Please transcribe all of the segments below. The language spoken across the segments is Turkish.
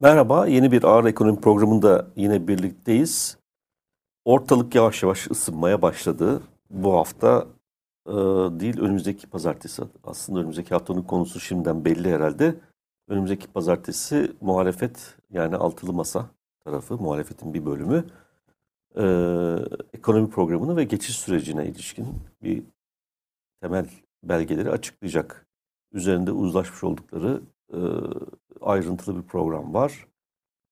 Merhaba, yeni bir Ağır Ekonomi programında yine birlikteyiz. Ortalık yavaş yavaş ısınmaya başladı. Bu hafta e, değil, önümüzdeki pazartesi. Aslında önümüzdeki haftanın konusu şimdiden belli herhalde. Önümüzdeki pazartesi muhalefet, yani altılı masa tarafı, muhalefetin bir bölümü, e, ekonomi programını ve geçiş sürecine ilişkin bir temel belgeleri açıklayacak. Üzerinde uzlaşmış oldukları e, ayrıntılı bir program var.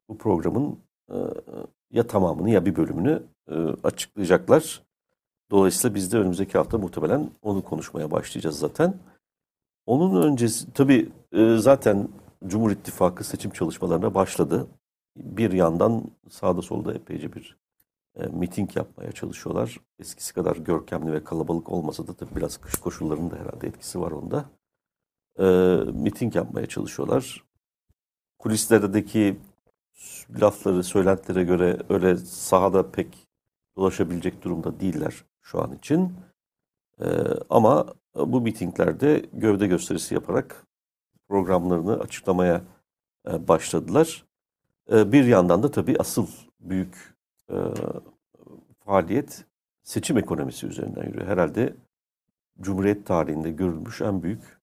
Bu programın e, ya tamamını ya bir bölümünü e, açıklayacaklar. Dolayısıyla biz de önümüzdeki hafta muhtemelen onu konuşmaya başlayacağız zaten. Onun öncesi tabii zaten Cumhur İttifakı seçim çalışmalarına başladı. Bir yandan sağda solda epeyce bir e, miting yapmaya çalışıyorlar. Eskisi kadar görkemli ve kalabalık olmasa da tabii biraz kış koşullarının da herhalde etkisi var onda. E, miting yapmaya çalışıyorlar kulislerdeki lafları, söylentilere göre öyle sahada pek dolaşabilecek durumda değiller şu an için. Ee, ama bu mitinglerde gövde gösterisi yaparak programlarını açıklamaya e, başladılar. E, bir yandan da tabii asıl büyük e, faaliyet seçim ekonomisi üzerinden yürüyor. Herhalde Cumhuriyet tarihinde görülmüş en büyük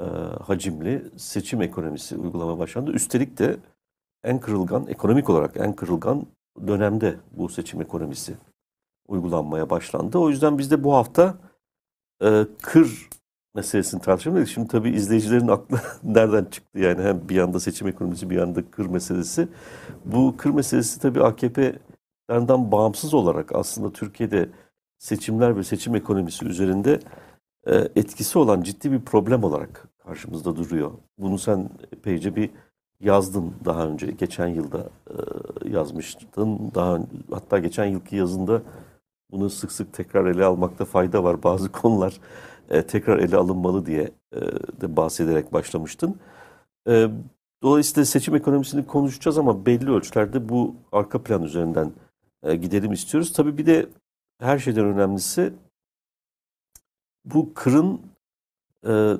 e, hacimli seçim ekonomisi uygulama başlandı. Üstelik de en kırılgan, ekonomik olarak en kırılgan dönemde bu seçim ekonomisi uygulanmaya başlandı. O yüzden biz de bu hafta e, kır meselesini tartışalım. Şimdi tabii izleyicilerin aklı nereden çıktı yani hem bir yanda seçim ekonomisi bir yanda kır meselesi. Bu kır meselesi tabii AKP'lerden bağımsız olarak aslında Türkiye'de seçimler ve seçim ekonomisi üzerinde etkisi olan ciddi bir problem olarak karşımızda duruyor. Bunu sen epeyce bir yazdın daha önce. Geçen yılda e, yazmıştın. Daha hatta geçen yılki yazında bunu sık sık tekrar ele almakta fayda var. Bazı konular e, tekrar ele alınmalı diye de bahsederek başlamıştın. dolayısıyla seçim ekonomisini konuşacağız ama belli ölçülerde bu arka plan üzerinden gidelim istiyoruz. Tabii bir de her şeyden önemlisi bu kırın e,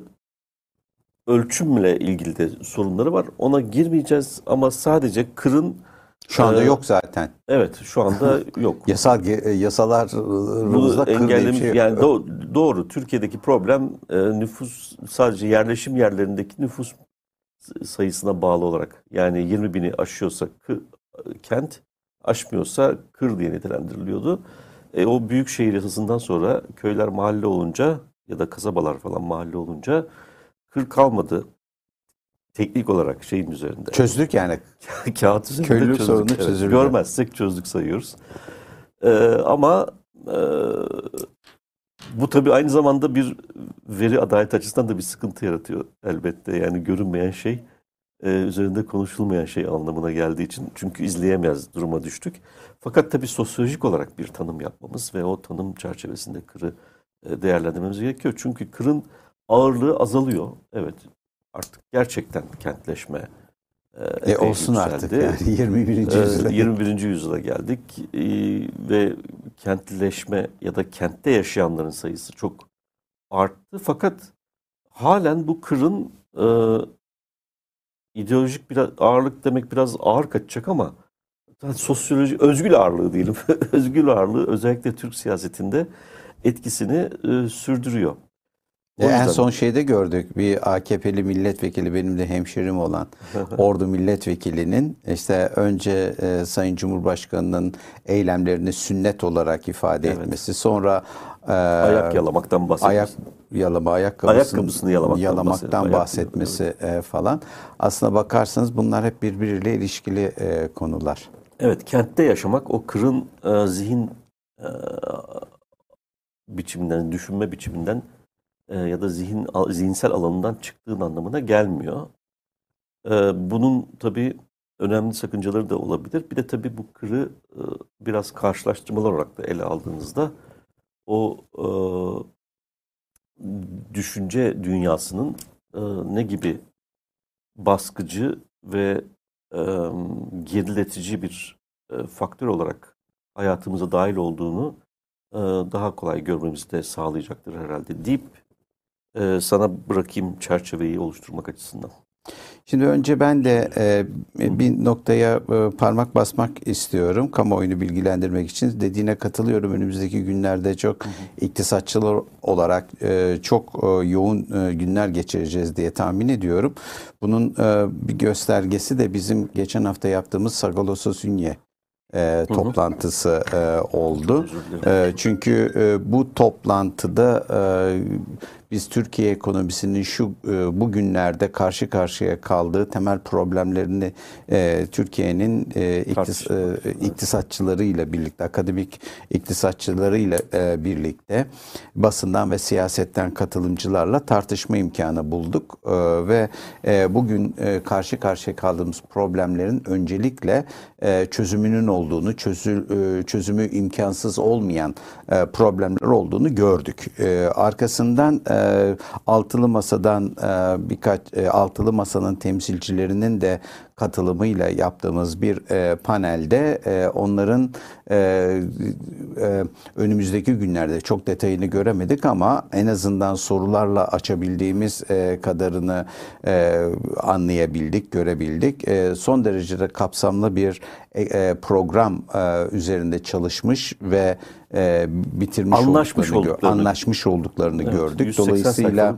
ölçümle ilgili de sorunları var. Ona girmeyeceğiz ama sadece kırın şu anda e, yok zaten. Evet, şu anda yok. Yasal e, yasalar bunu engellemiş şey yani do, doğru. Türkiye'deki problem e, nüfus sadece yerleşim yerlerindeki nüfus sayısına bağlı olarak yani 20 bini aşıyorsa kı, kent aşmıyorsa kır diye nitelendiriliyordu. E, o büyük şehir yasasından sonra köyler mahalle olunca ya da kasabalar falan mahalle olunca kır kalmadı. Teknik olarak şeyin üzerinde. Çözdük yani. Kağıt üzerinde Köylülük çözdük. sorunu evet, çözüldü. Görmezsek çözdük sayıyoruz. Ee, ama e, bu tabii aynı zamanda bir veri adalet açısından da bir sıkıntı yaratıyor elbette. Yani görünmeyen şey e, üzerinde konuşulmayan şey anlamına geldiği için çünkü izleyemez duruma düştük. Fakat tabii sosyolojik olarak bir tanım yapmamız ve o tanım çerçevesinde kırı e, değerlendirmemiz gerekiyor. Çünkü kırın ağırlığı azalıyor. Evet artık gerçekten kentleşme e, e olsun yükseldi. artık yani 21. yüzyıla. 21. yüzyıla geldik e, ve kentleşme ya da kentte yaşayanların sayısı çok arttı. Fakat halen bu kırın e, ideolojik biraz ağırlık demek biraz ağır kaçacak ama sosyoloji özgül ağırlığı diyelim. özgül ağırlığı özellikle Türk siyasetinde etkisini e, sürdürüyor. O en son şeyde gördük bir AKP'li milletvekili benim de hemşerim olan Ordu milletvekilinin işte önce e, Sayın Cumhurbaşkanı'nın eylemlerini sünnet olarak ifade evet. etmesi sonra e, ayak yalamaktan bahsetmesi. Ayak yalama ayakkabısını, ayakkabısını yalamaktan, yalamaktan bahsetmesi evet. falan. Aslına bakarsanız bunlar hep birbiriyle ilişkili e, konular. Evet, kentte yaşamak o kırın e, zihin e, biçiminden, düşünme biçiminden e, ya da zihin zihinsel alanından çıktığın anlamına gelmiyor. E, bunun tabii önemli sakıncaları da olabilir. Bir de tabii bu kırı e, biraz karşılaştırmalar olarak da ele aldığınızda o e, düşünce dünyasının e, ne gibi baskıcı ve e, geriletici bir faktör olarak hayatımıza dahil olduğunu daha kolay görmemizi de sağlayacaktır herhalde deyip sana bırakayım çerçeveyi oluşturmak açısından. Şimdi önce ben de e, bir noktaya e, parmak basmak istiyorum. Kamuoyunu bilgilendirmek için dediğine katılıyorum. Önümüzdeki günlerde çok iktisatçılar olarak e, çok e, yoğun e, günler geçireceğiz diye tahmin ediyorum. Bunun e, bir göstergesi de bizim geçen hafta yaptığımız Sagalosos Ünye e, toplantısı e, oldu. E, çünkü e, bu toplantıda e, biz Türkiye ekonomisinin şu e, bugünlerde karşı karşıya kaldığı temel problemlerini e, Türkiye'nin e, iktis, e, iktisatçılarıyla birlikte, akademik iktisatçılarıyla e, birlikte basından ve siyasetten katılımcılarla tartışma imkanı bulduk. E, ve e, bugün e, karşı karşıya kaldığımız problemlerin öncelikle e, çözümünün olduğunu, çözül, e, çözümü imkansız olmayan e, problemler olduğunu gördük. E, arkasından e, altılı masadan e, birkaç e, altılı masanın temsilcilerinin de katılımıyla yaptığımız bir e, panelde e, onların e, e, önümüzdeki günlerde çok detayını göremedik ama en azından sorularla açabildiğimiz e, kadarını e, anlayabildik, görebildik. E, son derecede kapsamlı bir e, e program e, üzerinde çalışmış ve e, bitirmiş anlaşmış olduklarını, olduklarını, anlaşmış olduklarını evet, gördük. Dolayısıyla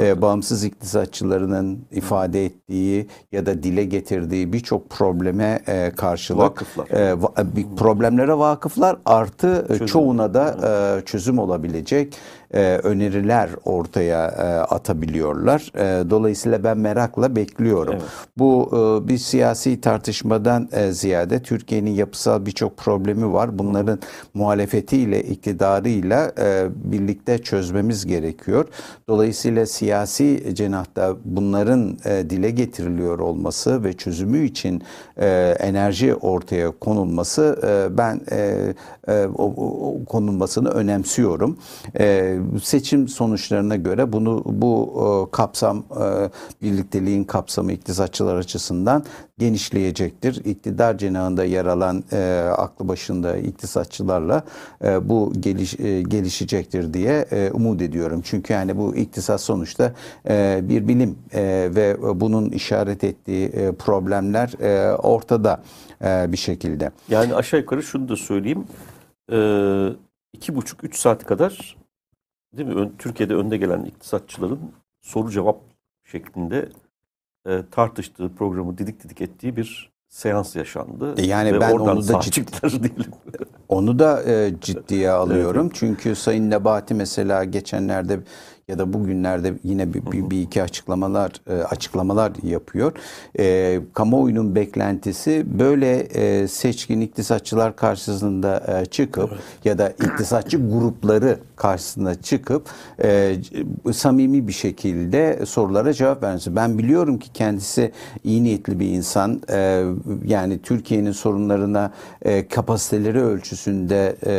e, bağımsız iktisatçılarının ifade ettiği ya da dile getirdiği birçok probleme e, karşılık vakıflar. E, va, e, problemlere vakıflar artı çözüm. çoğuna da e, çözüm olabilecek e, öneriler ortaya e, atabiliyorlar. E, dolayısıyla ben merakla bekliyorum. Evet. Bu e, bir siyasi tartışmadan e, ziyade Türkiye'nin yapısal birçok problemi var. Bunların muhalefetiyle, iktidarıyla e, birlikte çözmemiz gerekiyor. Dolayısıyla siyasi cenahta bunların e, dile getiriliyor olması ve çözümü için e, enerji ortaya konulması e, ben e, e, o, o, konulmasını önemsiyorum. E, seçim sonuçlarına göre bunu bu e, kapsam e, birlikteliğin kapsamı iktisatçılar açısından genişleyecektir. İktidar cenahında yer alan e, aklı başında iktisatçılarla e, bu geliş, gelişecektir diye umut ediyorum. Çünkü yani bu iktisat sonuçta bir bilim ve bunun işaret ettiği problemler ortada bir şekilde. Yani aşağı yukarı şunu da söyleyeyim. E, iki buçuk üç saat kadar değil mi? Türkiye'de önde gelen iktisatçıların soru cevap şeklinde e, tartıştığı programı didik didik ettiği bir seans yaşandı. E, yani Ve ben onu da ciddi, diyelim. Onu da e, ciddiye alıyorum. Evet. Çünkü Sayın Nebati mesela geçenlerde ya da bugünlerde yine bir, bir, bir iki açıklamalar e, açıklamalar yapıyor. E, kamuoyunun beklentisi böyle e, seçkin iktisatçılar karşısında e, çıkıp evet. ya da iktisatçı grupları karşısında çıkıp e, samimi bir şekilde sorulara cevap vermesi. Ben biliyorum ki kendisi iyi niyetli bir insan. E, yani Türkiye'nin sorunlarına e, kapasiteleri ölçüsünde e,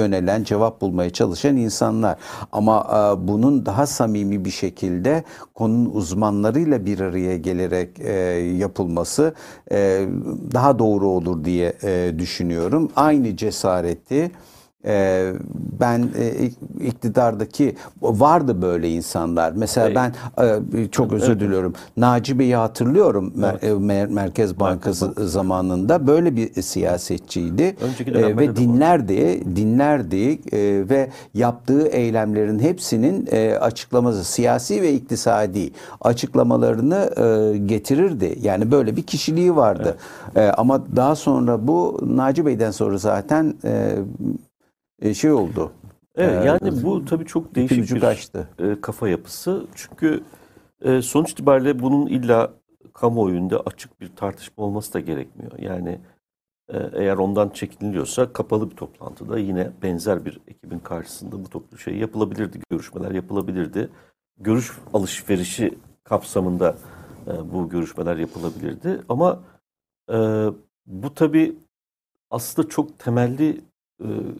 yönelen, cevap bulmaya çalışan insanlar. Ama e, bunun daha samimi bir şekilde konunun uzmanlarıyla bir araya gelerek e, yapılması e, daha doğru olur diye e, düşünüyorum. Aynı cesareti ee, ben e, iktidardaki vardı böyle insanlar. Mesela evet. ben e, çok özür evet. diliyorum. Naci Bey'i hatırlıyorum evet. E, Merkez Bankası Merkez zamanında böyle bir siyasetçiydi e, ve dinlerdi, dinlerdi e, ve yaptığı eylemlerin hepsinin e, açıklaması siyasi ve iktisadi açıklamalarını e, getirirdi. Yani böyle bir kişiliği vardı. Evet. E, ama daha sonra bu Naci Bey'den sonra zaten e, e, şey oldu. Evet ee, yani bu tabii çok değişik bir kaçtı. E, kafa yapısı. Çünkü e, sonuç itibariyle bunun illa kamuoyunda açık bir tartışma olması da gerekmiyor. Yani eğer ondan çekiniliyorsa kapalı bir toplantıda yine benzer bir ekibin karşısında bu toplu şey yapılabilirdi, görüşmeler yapılabilirdi. Görüş alışverişi kapsamında bu görüşmeler yapılabilirdi. Ama bu tabii aslında çok temelli e,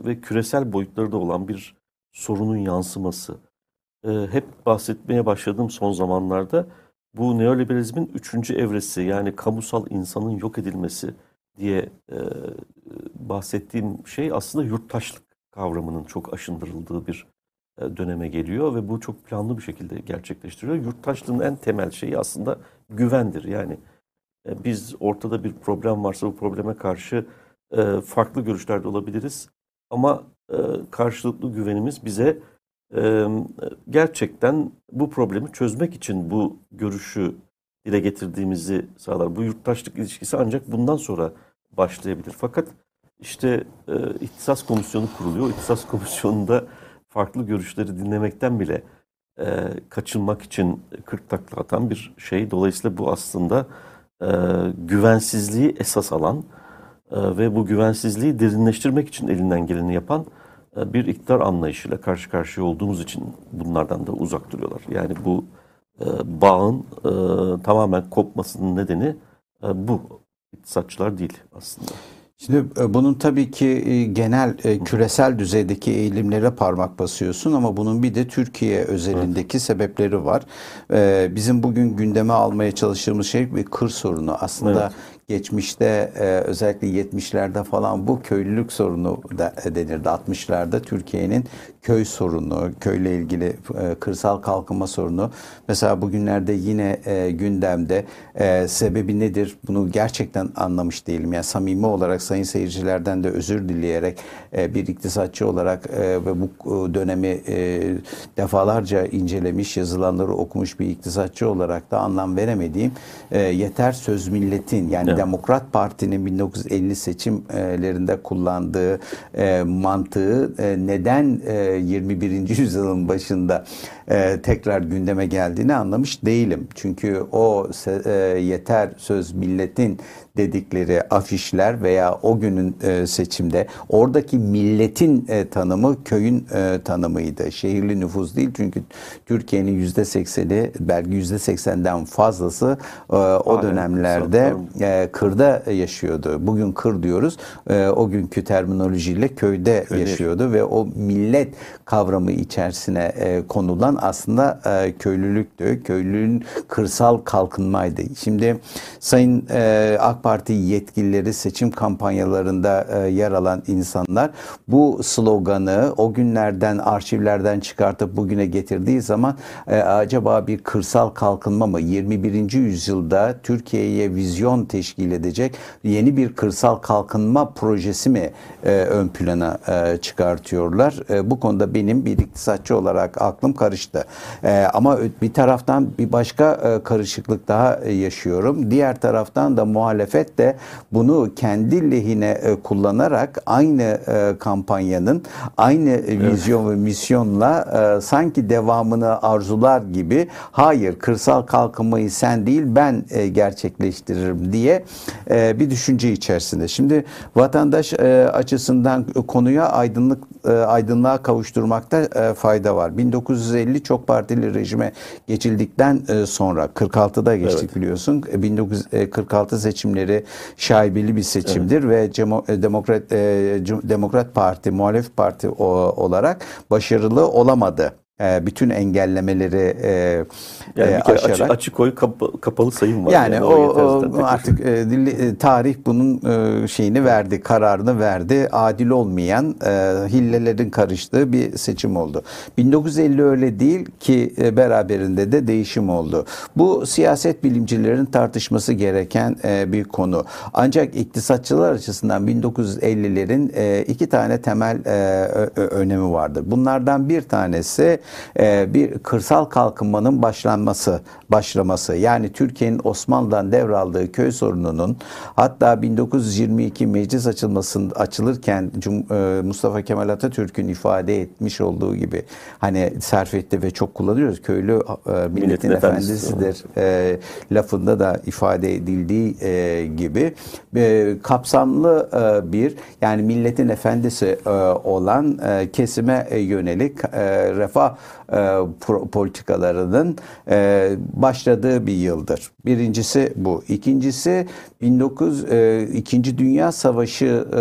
ve küresel boyutları da olan bir sorunun yansıması. E, hep bahsetmeye başladığım son zamanlarda bu neoliberalizmin üçüncü evresi yani kamusal insanın yok edilmesi diye e, bahsettiğim şey aslında yurttaşlık kavramının çok aşındırıldığı bir e, döneme geliyor ve bu çok planlı bir şekilde gerçekleştiriliyor. Yurttaşlığın en temel şeyi aslında güvendir. Yani e, biz ortada bir problem varsa bu probleme karşı e, farklı görüşlerde olabiliriz. Ama karşılıklı güvenimiz bize gerçekten bu problemi çözmek için bu görüşü dile getirdiğimizi sağlar. Bu yurttaşlık ilişkisi ancak bundan sonra başlayabilir. Fakat işte ihtisas komisyonu kuruluyor. İhtisas komisyonunda farklı görüşleri dinlemekten bile e, kaçınmak için 40 takla atan bir şey. Dolayısıyla bu aslında e, güvensizliği esas alan e, ve bu güvensizliği derinleştirmek için elinden geleni yapan e, bir iktidar anlayışıyla karşı karşıya olduğumuz için bunlardan da uzak duruyorlar. Yani bu e, bağın e, tamamen kopmasının nedeni bu. İktisatçılar değil aslında. Şimdi bunun tabii ki genel küresel düzeydeki eğilimlere parmak basıyorsun ama bunun bir de Türkiye özelindeki evet. sebepleri var. Bizim bugün gündeme almaya çalıştığımız şey bir kır sorunu. Aslında evet geçmişte e, özellikle 70'lerde falan bu köylülük sorunu da denirdi. 60'larda Türkiye'nin köy sorunu, köyle ilgili e, kırsal kalkınma sorunu. Mesela bugünlerde yine e, gündemde e, sebebi nedir? Bunu gerçekten anlamış değilim. Yani samimi olarak sayın seyircilerden de özür dileyerek e, bir iktisatçı olarak e, ve bu e, dönemi e, defalarca incelemiş, yazılanları okumuş bir iktisatçı olarak da anlam veremediğim e, yeter söz milletin yani evet. Demokrat Parti'nin 1950 seçimlerinde kullandığı e, mantığı e, neden e, 21. yüzyılın başında e, tekrar gündeme geldiğini anlamış değilim. Çünkü o e, yeter söz milletin dedikleri afişler veya o günün e, seçimde oradaki milletin e, tanımı köyün e, tanımıydı. Şehirli nüfus değil çünkü Türkiye'nin yüzde sekseni belki yüzde seksenden fazlası e, o Aynen. dönemlerde e, kırda yaşıyordu. Bugün kır diyoruz. E, o günkü terminolojiyle köyde Öyle. yaşıyordu ve o millet kavramı içerisine e, konulan aslında e, köylülüktü. Köylülüğün kırsal kalkınmaydı. Şimdi Sayın e, AK Parti yetkilileri seçim kampanyalarında e, yer alan insanlar bu sloganı o günlerden arşivlerden çıkartıp bugüne getirdiği zaman e, acaba bir kırsal kalkınma mı 21. yüzyılda Türkiye'ye vizyon teşkil edecek yeni bir kırsal kalkınma projesi mi e, ön plana çıkartıyorlar? Bu konuda benim bir iktisatçı olarak aklım karıştı. Ama bir taraftan bir başka karışıklık daha yaşıyorum. Diğer taraftan da muhalefet de bunu kendi lehine e, kullanarak aynı e, kampanyanın aynı evet. vizyon ve misyonla e, sanki devamını arzular gibi hayır kırsal kalkınmayı sen değil ben gerçekleştiririm diye bir düşünce içerisinde. Şimdi vatandaş açısından konuya aydınlık aydınlığa kavuşturmakta fayda var. 1950 çok partili rejime geçildikten sonra 46'da geçtik evet. biliyorsun. 1946 seçimleri şaibeli bir seçimdir evet. ve Demokrat Demokrat Parti, muhalef parti olarak başarılı olamadı. E, bütün engellemeleri e, yani e, aşarak. Açık, açık oy kap, kapalı sayım var. Yani, yani o, o artık e, dili, tarih bunun e, şeyini verdi, kararını verdi. Adil olmayan e, hillelerin karıştığı bir seçim oldu. 1950 öyle değil ki e, beraberinde de değişim oldu. Bu siyaset bilimcilerin tartışması gereken e, bir konu. Ancak iktisatçılar açısından 1950'lerin e, iki tane temel e, önemi vardır. Bunlardan bir tanesi e, bir kırsal kalkınmanın başlanması, başlaması. Yani Türkiye'nin Osmanlı'dan devraldığı köy sorununun hatta 1922 meclis açılmasın açılırken Cum, e, Mustafa Kemal Atatürk'ün ifade etmiş olduğu gibi hani Serfet'te ve çok kullanıyoruz. Köylü e, milletin, milletin efendisidir e, lafında da ifade edildiği e, gibi e, kapsamlı e, bir yani milletin efendisi e, olan e, kesime yönelik e, refah refah e, politikalarının e, başladığı bir yıldır. Birincisi bu. İkincisi 19 e, İkinci Dünya Savaşı e,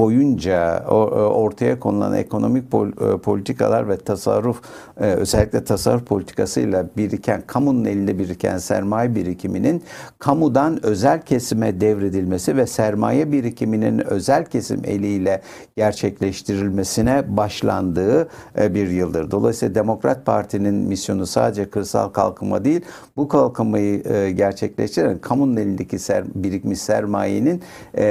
boyunca o, e, ortaya konulan ekonomik pol, e, politikalar ve tasarruf e, özellikle tasarruf politikasıyla biriken kamunun elinde biriken sermaye birikiminin kamudan özel kesime devredilmesi ve sermaye birikiminin özel kesim eliyle gerçekleştirilmesine başlandığı e, bir yıldır. Dolayısıyla Demokrat Parti'nin misyonu sadece kırsal kalkınma değil, bu kalkınmayı e, gerçekleştiren kamunun elindeki ser, birikmiş sermayenin e,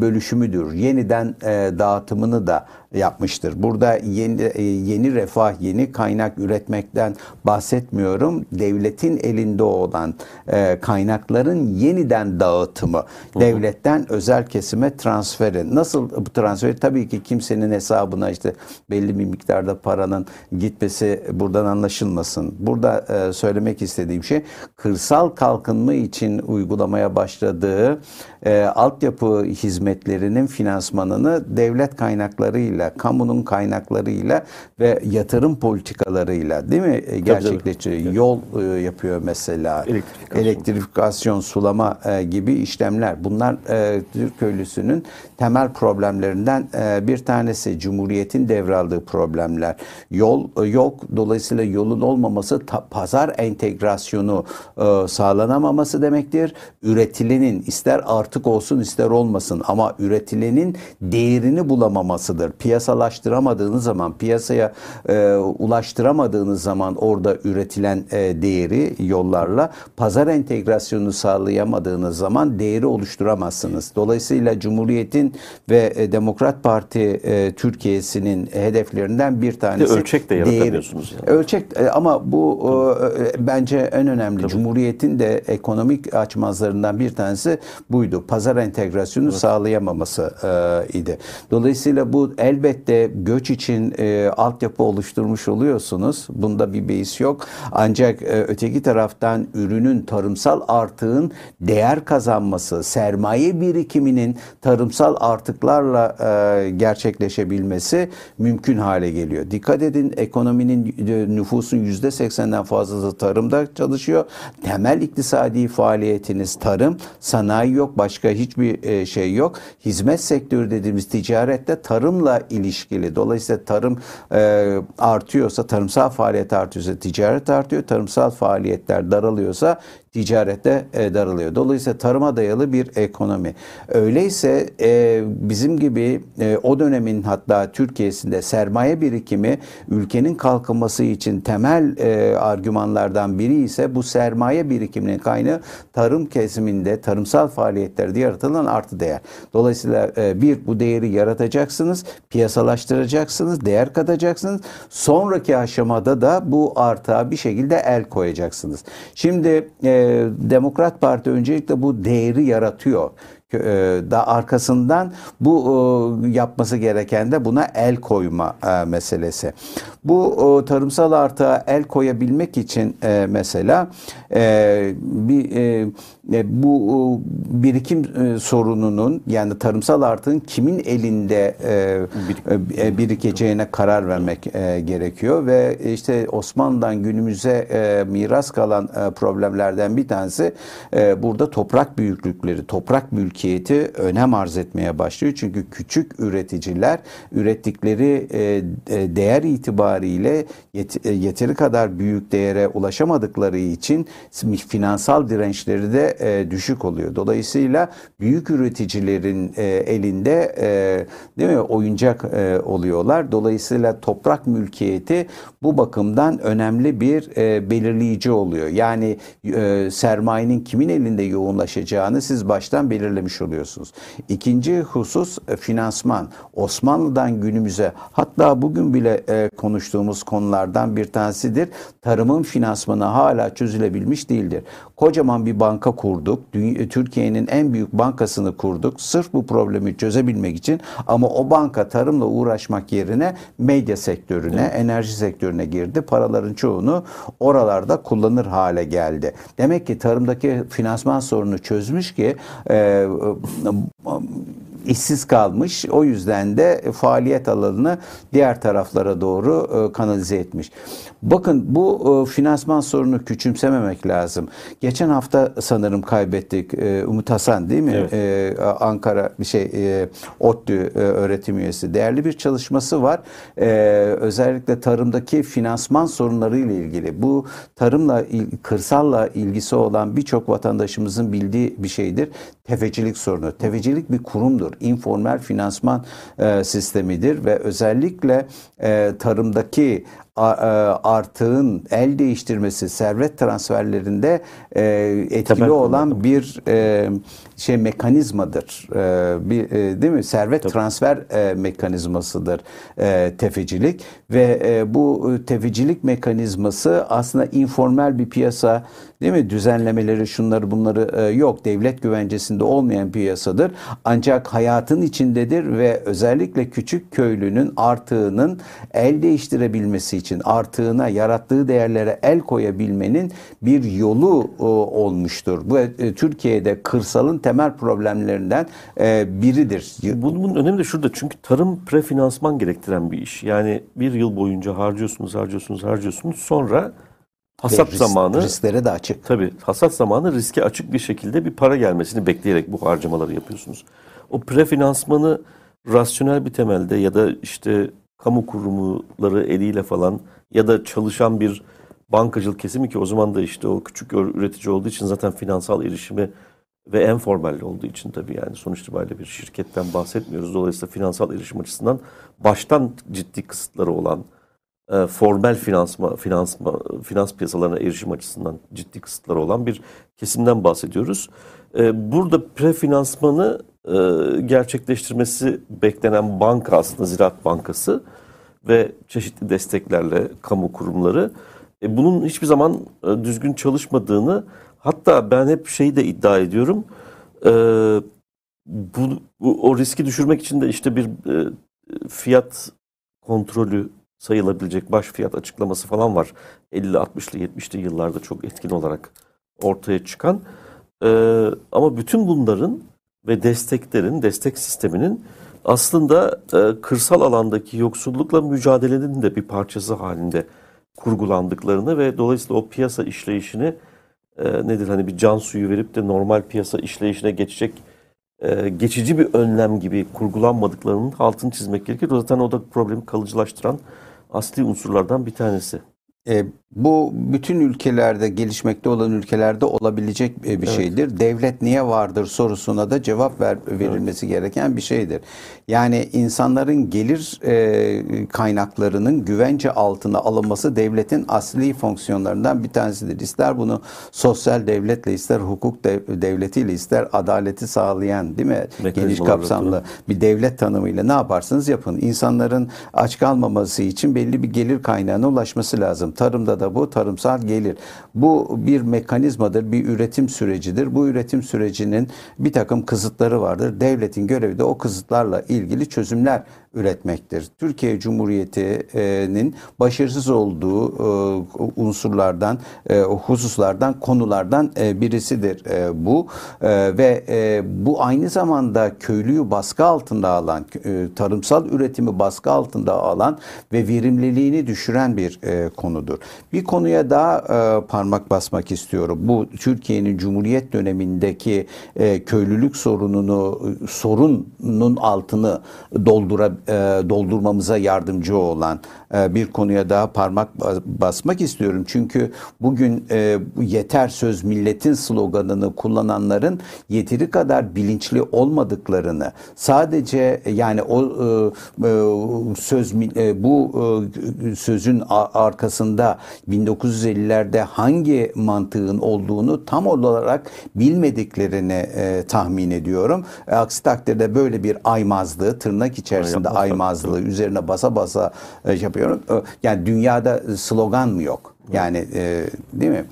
bölüşümüdür. Yeniden dağıtımını da yapmıştır. Burada yeni, e, yeni refah, yeni kaynak üretmekten bahsetmiyorum. Devletin elinde olan e, kaynakların yeniden dağıtımı, Hı-hı. devletten özel kesime transferi. Nasıl bu transferi? Tabii ki kimsenin hesabına işte belli bir miktarda paranın gitmesi buradan anlaşılmasın. Burada e, söylemek istediğim şey kırsal kalkınma için uygulamaya başladığı e, altyapı hizmetlerinin finansmanını devlet kaynaklarıyla, kamunun kaynaklarıyla ve yatırım politikalarıyla değil mi e, gerçekleştiriyor. Yol e, yapıyor mesela. Elektrifikasyon, Elektrifikasyon sulama e, gibi işlemler. Bunlar e, Türk köylüsünün temel problemlerinden e, bir tanesi. Cumhuriyetin devraldığı problemler. Yol e, yok. Dolayısıyla yolun olmaması ta, pazar entegrasyonu e, sağlanamaması demektir. Üretilenin ister artı artık olsun ister olmasın ama üretilenin değerini bulamamasıdır. Piyasalaştıramadığınız zaman, piyasaya e, ulaştıramadığınız zaman orada üretilen e, değeri yollarla pazar entegrasyonu sağlayamadığınız zaman değeri oluşturamazsınız. Dolayısıyla Cumhuriyet'in ve e, Demokrat Parti e, Türkiye'sinin hedeflerinden bir tanesi. De ölçek de yaratamıyorsunuz. Değeri. Yani. Ölçek e, ama bu e, bence en önemli. Tabii. Cumhuriyet'in de ekonomik açmazlarından bir tanesi buydu pazar entegrasyonu evet. sağlayamaması e, idi. Dolayısıyla bu elbette göç için e, altyapı oluşturmuş oluyorsunuz. Bunda bir beis yok. Ancak e, öteki taraftan ürünün tarımsal artığın değer kazanması, sermaye birikiminin tarımsal artıklarla e, gerçekleşebilmesi mümkün hale geliyor. Dikkat edin ekonominin e, nüfusun yüzde seksenden fazlası tarımda çalışıyor. Temel iktisadi faaliyetiniz tarım, sanayi yok, başka hiçbir e, şey yok. Hizmet sektörü dediğimiz ticarette tarımla ilişkili. Dolayısıyla tarım e, artıyorsa, tarımsal faaliyet artıyorsa ticaret artıyor. Tarımsal faaliyetler daralıyorsa ticarette e, daralıyor. Dolayısıyla tarıma dayalı bir ekonomi. Öyleyse e, bizim gibi e, o dönemin hatta Türkiye'sinde sermaye birikimi ülkenin kalkınması için temel e, argümanlardan biri ise bu sermaye birikiminin kaynağı tarım kesiminde tarımsal faaliyetlerde yaratılan artı değer. Dolayısıyla bir bu değeri yaratacaksınız, piyasalaştıracaksınız, değer katacaksınız. Sonraki aşamada da bu artığa bir şekilde el koyacaksınız. Şimdi e, Demokrat Parti öncelikle bu değeri yaratıyor. E, da arkasından bu e, yapması gereken de buna el koyma e, meselesi. Bu tarımsal artığa el koyabilmek için mesela bir bu birikim sorununun yani tarımsal artığın kimin elinde birikeceğine karar vermek gerekiyor ve işte Osmanlı'dan günümüze miras kalan problemlerden bir tanesi burada toprak büyüklükleri, toprak mülkiyeti önem arz etmeye başlıyor. Çünkü küçük üreticiler ürettikleri e, e, değer itibariyle e, yeteri kadar büyük değere ulaşamadıkları için finansal dirençleri de düşük oluyor. Dolayısıyla büyük üreticilerin elinde değil mi oyuncak oluyorlar. Dolayısıyla toprak mülkiyeti bu bakımdan önemli bir belirleyici oluyor. Yani sermayenin kimin elinde yoğunlaşacağını siz baştan belirlemiş oluyorsunuz. İkinci husus e, finansman. Osmanlı'dan günümüze hatta bugün bile e, konuştuğumuz konulardan bir tanesidir. Tarımın finansmanı hala çözülebilmiş değildir. Kocaman bir banka kurduk. E, Türkiye'nin en büyük bankasını kurduk. Sırf bu problemi çözebilmek için ama o banka tarımla uğraşmak yerine medya sektörüne, evet. enerji sektörüne girdi. Paraların çoğunu oralarda kullanır hale geldi. Demek ki tarımdaki finansman sorunu çözmüş ki e, işsiz kalmış. O yüzden de faaliyet alanını diğer taraflara doğru e, kanalize etmiş. Bakın bu e, finansman sorunu küçümsememek lazım. Geçen hafta sanırım kaybettik e, Umut Hasan değil mi? Evet. E, Ankara bir şey ODTÜ öğretim üyesi. Değerli bir çalışması var. Özellikle tarımdaki finansman sorunları ile ilgili. Bu tarımla kırsalla ilgisi olan birçok vatandaşımızın bildiği bir şeydir. Tefecilik sorunu. Tefecilik bir kurumdur. Informal finansman sistemidir ve özellikle tarımdaki artığın el değiştirmesi, servet transferlerinde e, etkili Temel olan kullandım. bir e, şey mekanizmadır. Bir değil mi? Servet Tabii. transfer mekanizmasıdır tefecilik ve bu tefecilik mekanizması aslında informal bir piyasa değil mi? Düzenlemeleri şunları bunları yok. Devlet güvencesinde olmayan piyasadır. Ancak hayatın içindedir ve özellikle küçük köylünün artığının el değiştirebilmesi için artığına, yarattığı değerlere el koyabilmenin bir yolu e, olmuştur. Bu e, Türkiye'de kırsalın temel problemlerinden e, biridir. Bunun, bunun önemi de şurada çünkü tarım prefinansman gerektiren bir iş. Yani bir yıl boyunca harcıyorsunuz, harcıyorsunuz, harcıyorsunuz. Sonra hasat risk, zamanı risklere de açık. Tabii hasat zamanı riske açık bir şekilde bir para gelmesini bekleyerek bu harcamaları yapıyorsunuz. O prefinansmanı rasyonel bir temelde ya da işte kamu kurumları eliyle falan ya da çalışan bir bankacılık kesimi ki o zaman da işte o küçük üretici olduğu için zaten finansal erişimi ve en formal olduğu için tabii yani sonuç itibariyle bir şirketten bahsetmiyoruz. Dolayısıyla finansal erişim açısından baştan ciddi kısıtları olan e, formel finansma, finansma, finans piyasalarına erişim açısından ciddi kısıtları olan bir kesimden bahsediyoruz. E, burada prefinansmanı gerçekleştirmesi beklenen banka aslında Ziraat Bankası ve çeşitli desteklerle kamu kurumları e, bunun hiçbir zaman e, düzgün çalışmadığını hatta ben hep şeyi de iddia ediyorum e, bu, bu o riski düşürmek için de işte bir e, fiyat kontrolü sayılabilecek baş fiyat açıklaması falan var. 50, 60'lı 70'li yıllarda çok etkin olarak ortaya çıkan. E, ama bütün bunların ve desteklerin, destek sisteminin aslında e, kırsal alandaki yoksullukla mücadelenin de bir parçası halinde kurgulandıklarını ve dolayısıyla o piyasa işleyişini e, nedir hani bir can suyu verip de normal piyasa işleyişine geçecek e, geçici bir önlem gibi kurgulanmadıklarının altını çizmek gerekir. Zaten o da problemi kalıcılaştıran asli unsurlardan bir tanesi. E, bu bütün ülkelerde, gelişmekte olan ülkelerde olabilecek e, bir evet. şeydir. Devlet niye vardır sorusuna da cevap ver, verilmesi evet. gereken bir şeydir. Yani insanların gelir e, kaynaklarının güvence altına alınması devletin asli fonksiyonlarından bir tanesidir. İster bunu sosyal devletle, ister hukuk dev, devletiyle, ister adaleti sağlayan değil mi? Geniş kapsamlı bir devlet tanımıyla ne yaparsınız yapın. İnsanların aç kalmaması için belli bir gelir kaynağına ulaşması lazım. Tarımda da bu tarımsal gelir. Bu bir mekanizmadır, bir üretim sürecidir. Bu üretim sürecinin bir takım kısıtları vardır. Devletin görevi de o kısıtlarla ilgili çözümler üretmektir. Türkiye Cumhuriyeti'nin başarısız olduğu e, unsurlardan, e, hususlardan, konulardan e, birisidir bu ve bu aynı zamanda köylüyü baskı altında alan, tarımsal üretimi baskı altında alan ve verimliliğini düşüren bir konudur. Bir konuya daha parmak basmak istiyorum. Bu Türkiye'nin Cumhuriyet dönemindeki köylülük sorununu, sorunun altını doldura e, doldurmamıza yardımcı olan bir konuya daha parmak basmak istiyorum. Çünkü bugün e, yeter söz milletin sloganını kullananların yeteri kadar bilinçli olmadıklarını sadece yani o söz bu sözün arkasında 1950'lerde hangi mantığın olduğunu tam olarak bilmediklerini tahmin ediyorum. Aksi takdirde böyle bir aymazlığı tırnak içerisinde aymazlığı üzerine basa basa e, yapıyorum. Yani dünyada slogan mı yok? Yani e, değil mi?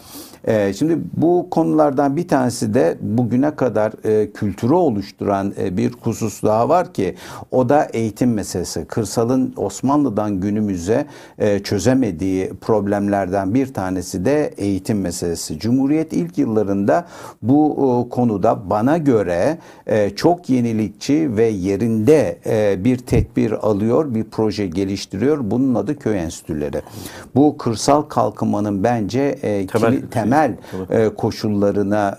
E, şimdi bu konulardan bir tanesi de bugüne kadar e, kültürü oluşturan e, bir husus daha var ki o da eğitim meselesi. Kırsalın Osmanlı'dan günümüze e, çözemediği problemlerden bir tanesi de eğitim meselesi. Cumhuriyet ilk yıllarında bu e, konuda bana göre e, çok yenilikçi ve yerinde e, bir tedbir alıyor, bir proje geliştiriyor. Bunun adı köy enstitüleri. Bu kırsal kalkınmanın bence e, temel, kili, temel e, koşullarına,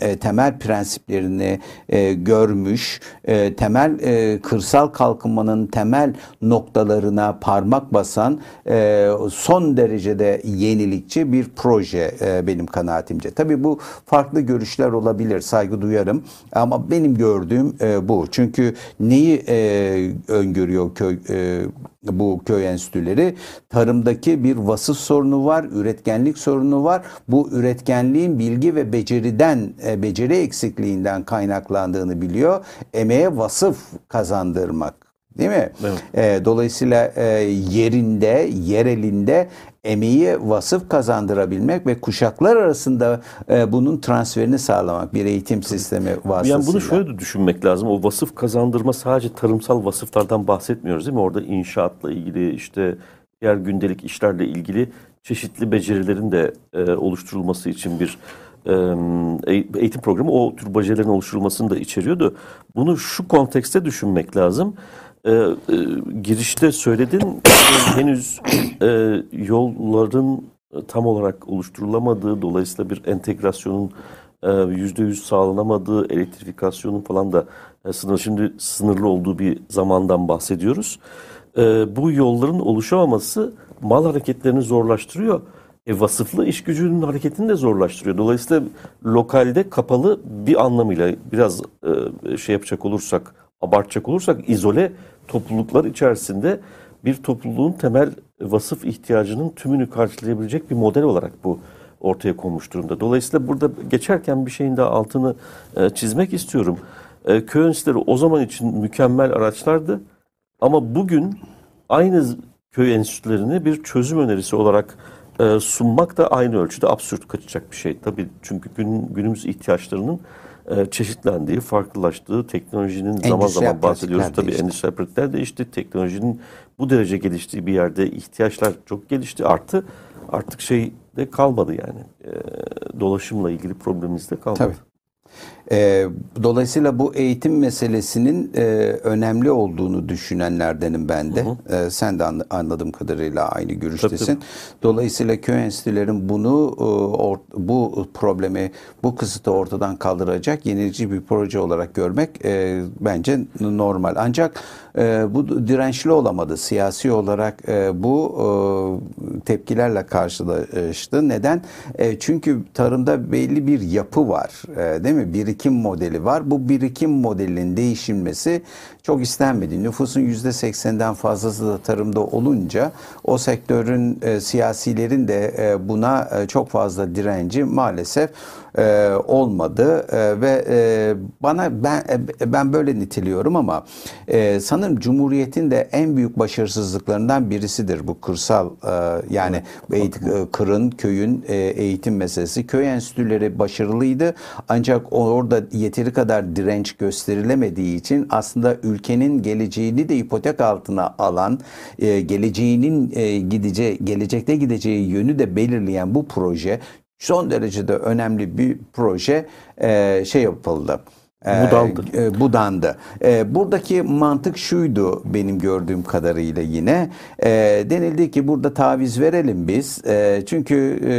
e, e, temel prensiplerini e, görmüş, e, temel e, kırsal kalkınmanın temel noktalarına parmak basan e, son derecede yenilikçi bir proje e, benim kanaatimce. Tabii bu farklı görüşler olabilir, saygı duyarım ama benim gördüğüm e, bu. Çünkü neyi e, öngörüyor köy e, bu köy enstitüleri tarımdaki bir vasıf sorunu var, üretkenlik sorunu var. Bu üretkenliğin bilgi ve beceriden, e, beceri eksikliğinden kaynaklandığını biliyor. Emeğe vasıf kazandırmak Değil mi? Evet. E, dolayısıyla e, yerinde, yerelinde emeği vasıf kazandırabilmek ve kuşaklar arasında e, bunun transferini sağlamak bir eğitim sistemi vasıtasıyla. Yani bunu şöyle de düşünmek lazım. O vasıf kazandırma sadece tarımsal vasıflardan bahsetmiyoruz değil mi? Orada inşaatla ilgili işte diğer gündelik işlerle ilgili çeşitli becerilerin de e, oluşturulması için bir e, eğitim programı o tür becerilerin oluşturulmasını da içeriyordu. Bunu şu kontekste düşünmek lazım e, e, girişte söyledin henüz e, yolların tam olarak oluşturulamadığı dolayısıyla bir entegrasyonun e, yüzde yüz sağlanamadığı elektrifikasyonun falan da e, sınır şimdi sınırlı olduğu bir zamandan bahsediyoruz. E, bu yolların oluşamaması mal hareketlerini zorlaştırıyor. E, vasıflı iş gücünün hareketini de zorlaştırıyor. Dolayısıyla lokalde kapalı bir anlamıyla biraz e, şey yapacak olursak, abartacak olursak izole topluluklar içerisinde bir topluluğun temel vasıf ihtiyacının tümünü karşılayabilecek bir model olarak bu ortaya konmuş durumda. Dolayısıyla burada geçerken bir şeyin daha altını e, çizmek istiyorum. E, köy enstitüleri o zaman için mükemmel araçlardı. Ama bugün aynı köy enstitülerini bir çözüm önerisi olarak e, sunmak da aynı ölçüde absürt kaçacak bir şey. Tabii çünkü gün, günümüz ihtiyaçlarının e, çeşitlendiği, farklılaştığı, teknolojinin endüstriyel zaman zaman bahsediyoruz. Tabii değişti. endüstriyel pratikler değişti. Teknolojinin bu derece geliştiği bir yerde ihtiyaçlar çok gelişti, arttı. Artık şey de kalmadı yani. E, dolaşımla ilgili problemimiz de kalmadı. Tabii. E, dolayısıyla bu eğitim meselesinin e, önemli olduğunu düşünenlerdenim ben de. Hı hı. E, sen de anladığım kadarıyla aynı görüştesin. Tabii, tabii. Dolayısıyla köy enstitülerin bunu e, or, bu problemi, bu kısıtı ortadan kaldıracak yenilikçi bir proje olarak görmek e, bence normal. Ancak e, bu dirençli olamadı. Siyasi olarak e, bu e, tepkilerle karşılaştı. Neden? E, çünkü tarımda belli bir yapı var. E, değil mi? Birikim modeli var. Bu birikim modelinin değişilmesi çok istenmedi. Nüfusun yüzde seksenden fazlası da tarımda olunca o sektörün e, siyasilerin de e, buna e, çok fazla direnci maalesef e, olmadı e, ve e, bana ben e, ben böyle niteliyorum ama e, sanırım Cumhuriyet'in de en büyük başarısızlıklarından birisidir bu kırsal e, yani evet. e, kırın köyün e, eğitim meselesi. Köy enstitüleri başarılıydı ancak orada yeteri kadar direnç gösterilemediği için aslında ülkenin geleceğini de ipotek altına alan, e, geleceğinin e, gideceği, gelecekte gideceği yönü de belirleyen bu proje son derecede önemli bir proje e, şey yapıldı Budandı. E, budandı. E, buradaki mantık şuydu benim gördüğüm kadarıyla yine. E, denildi ki burada taviz verelim biz. E, çünkü e,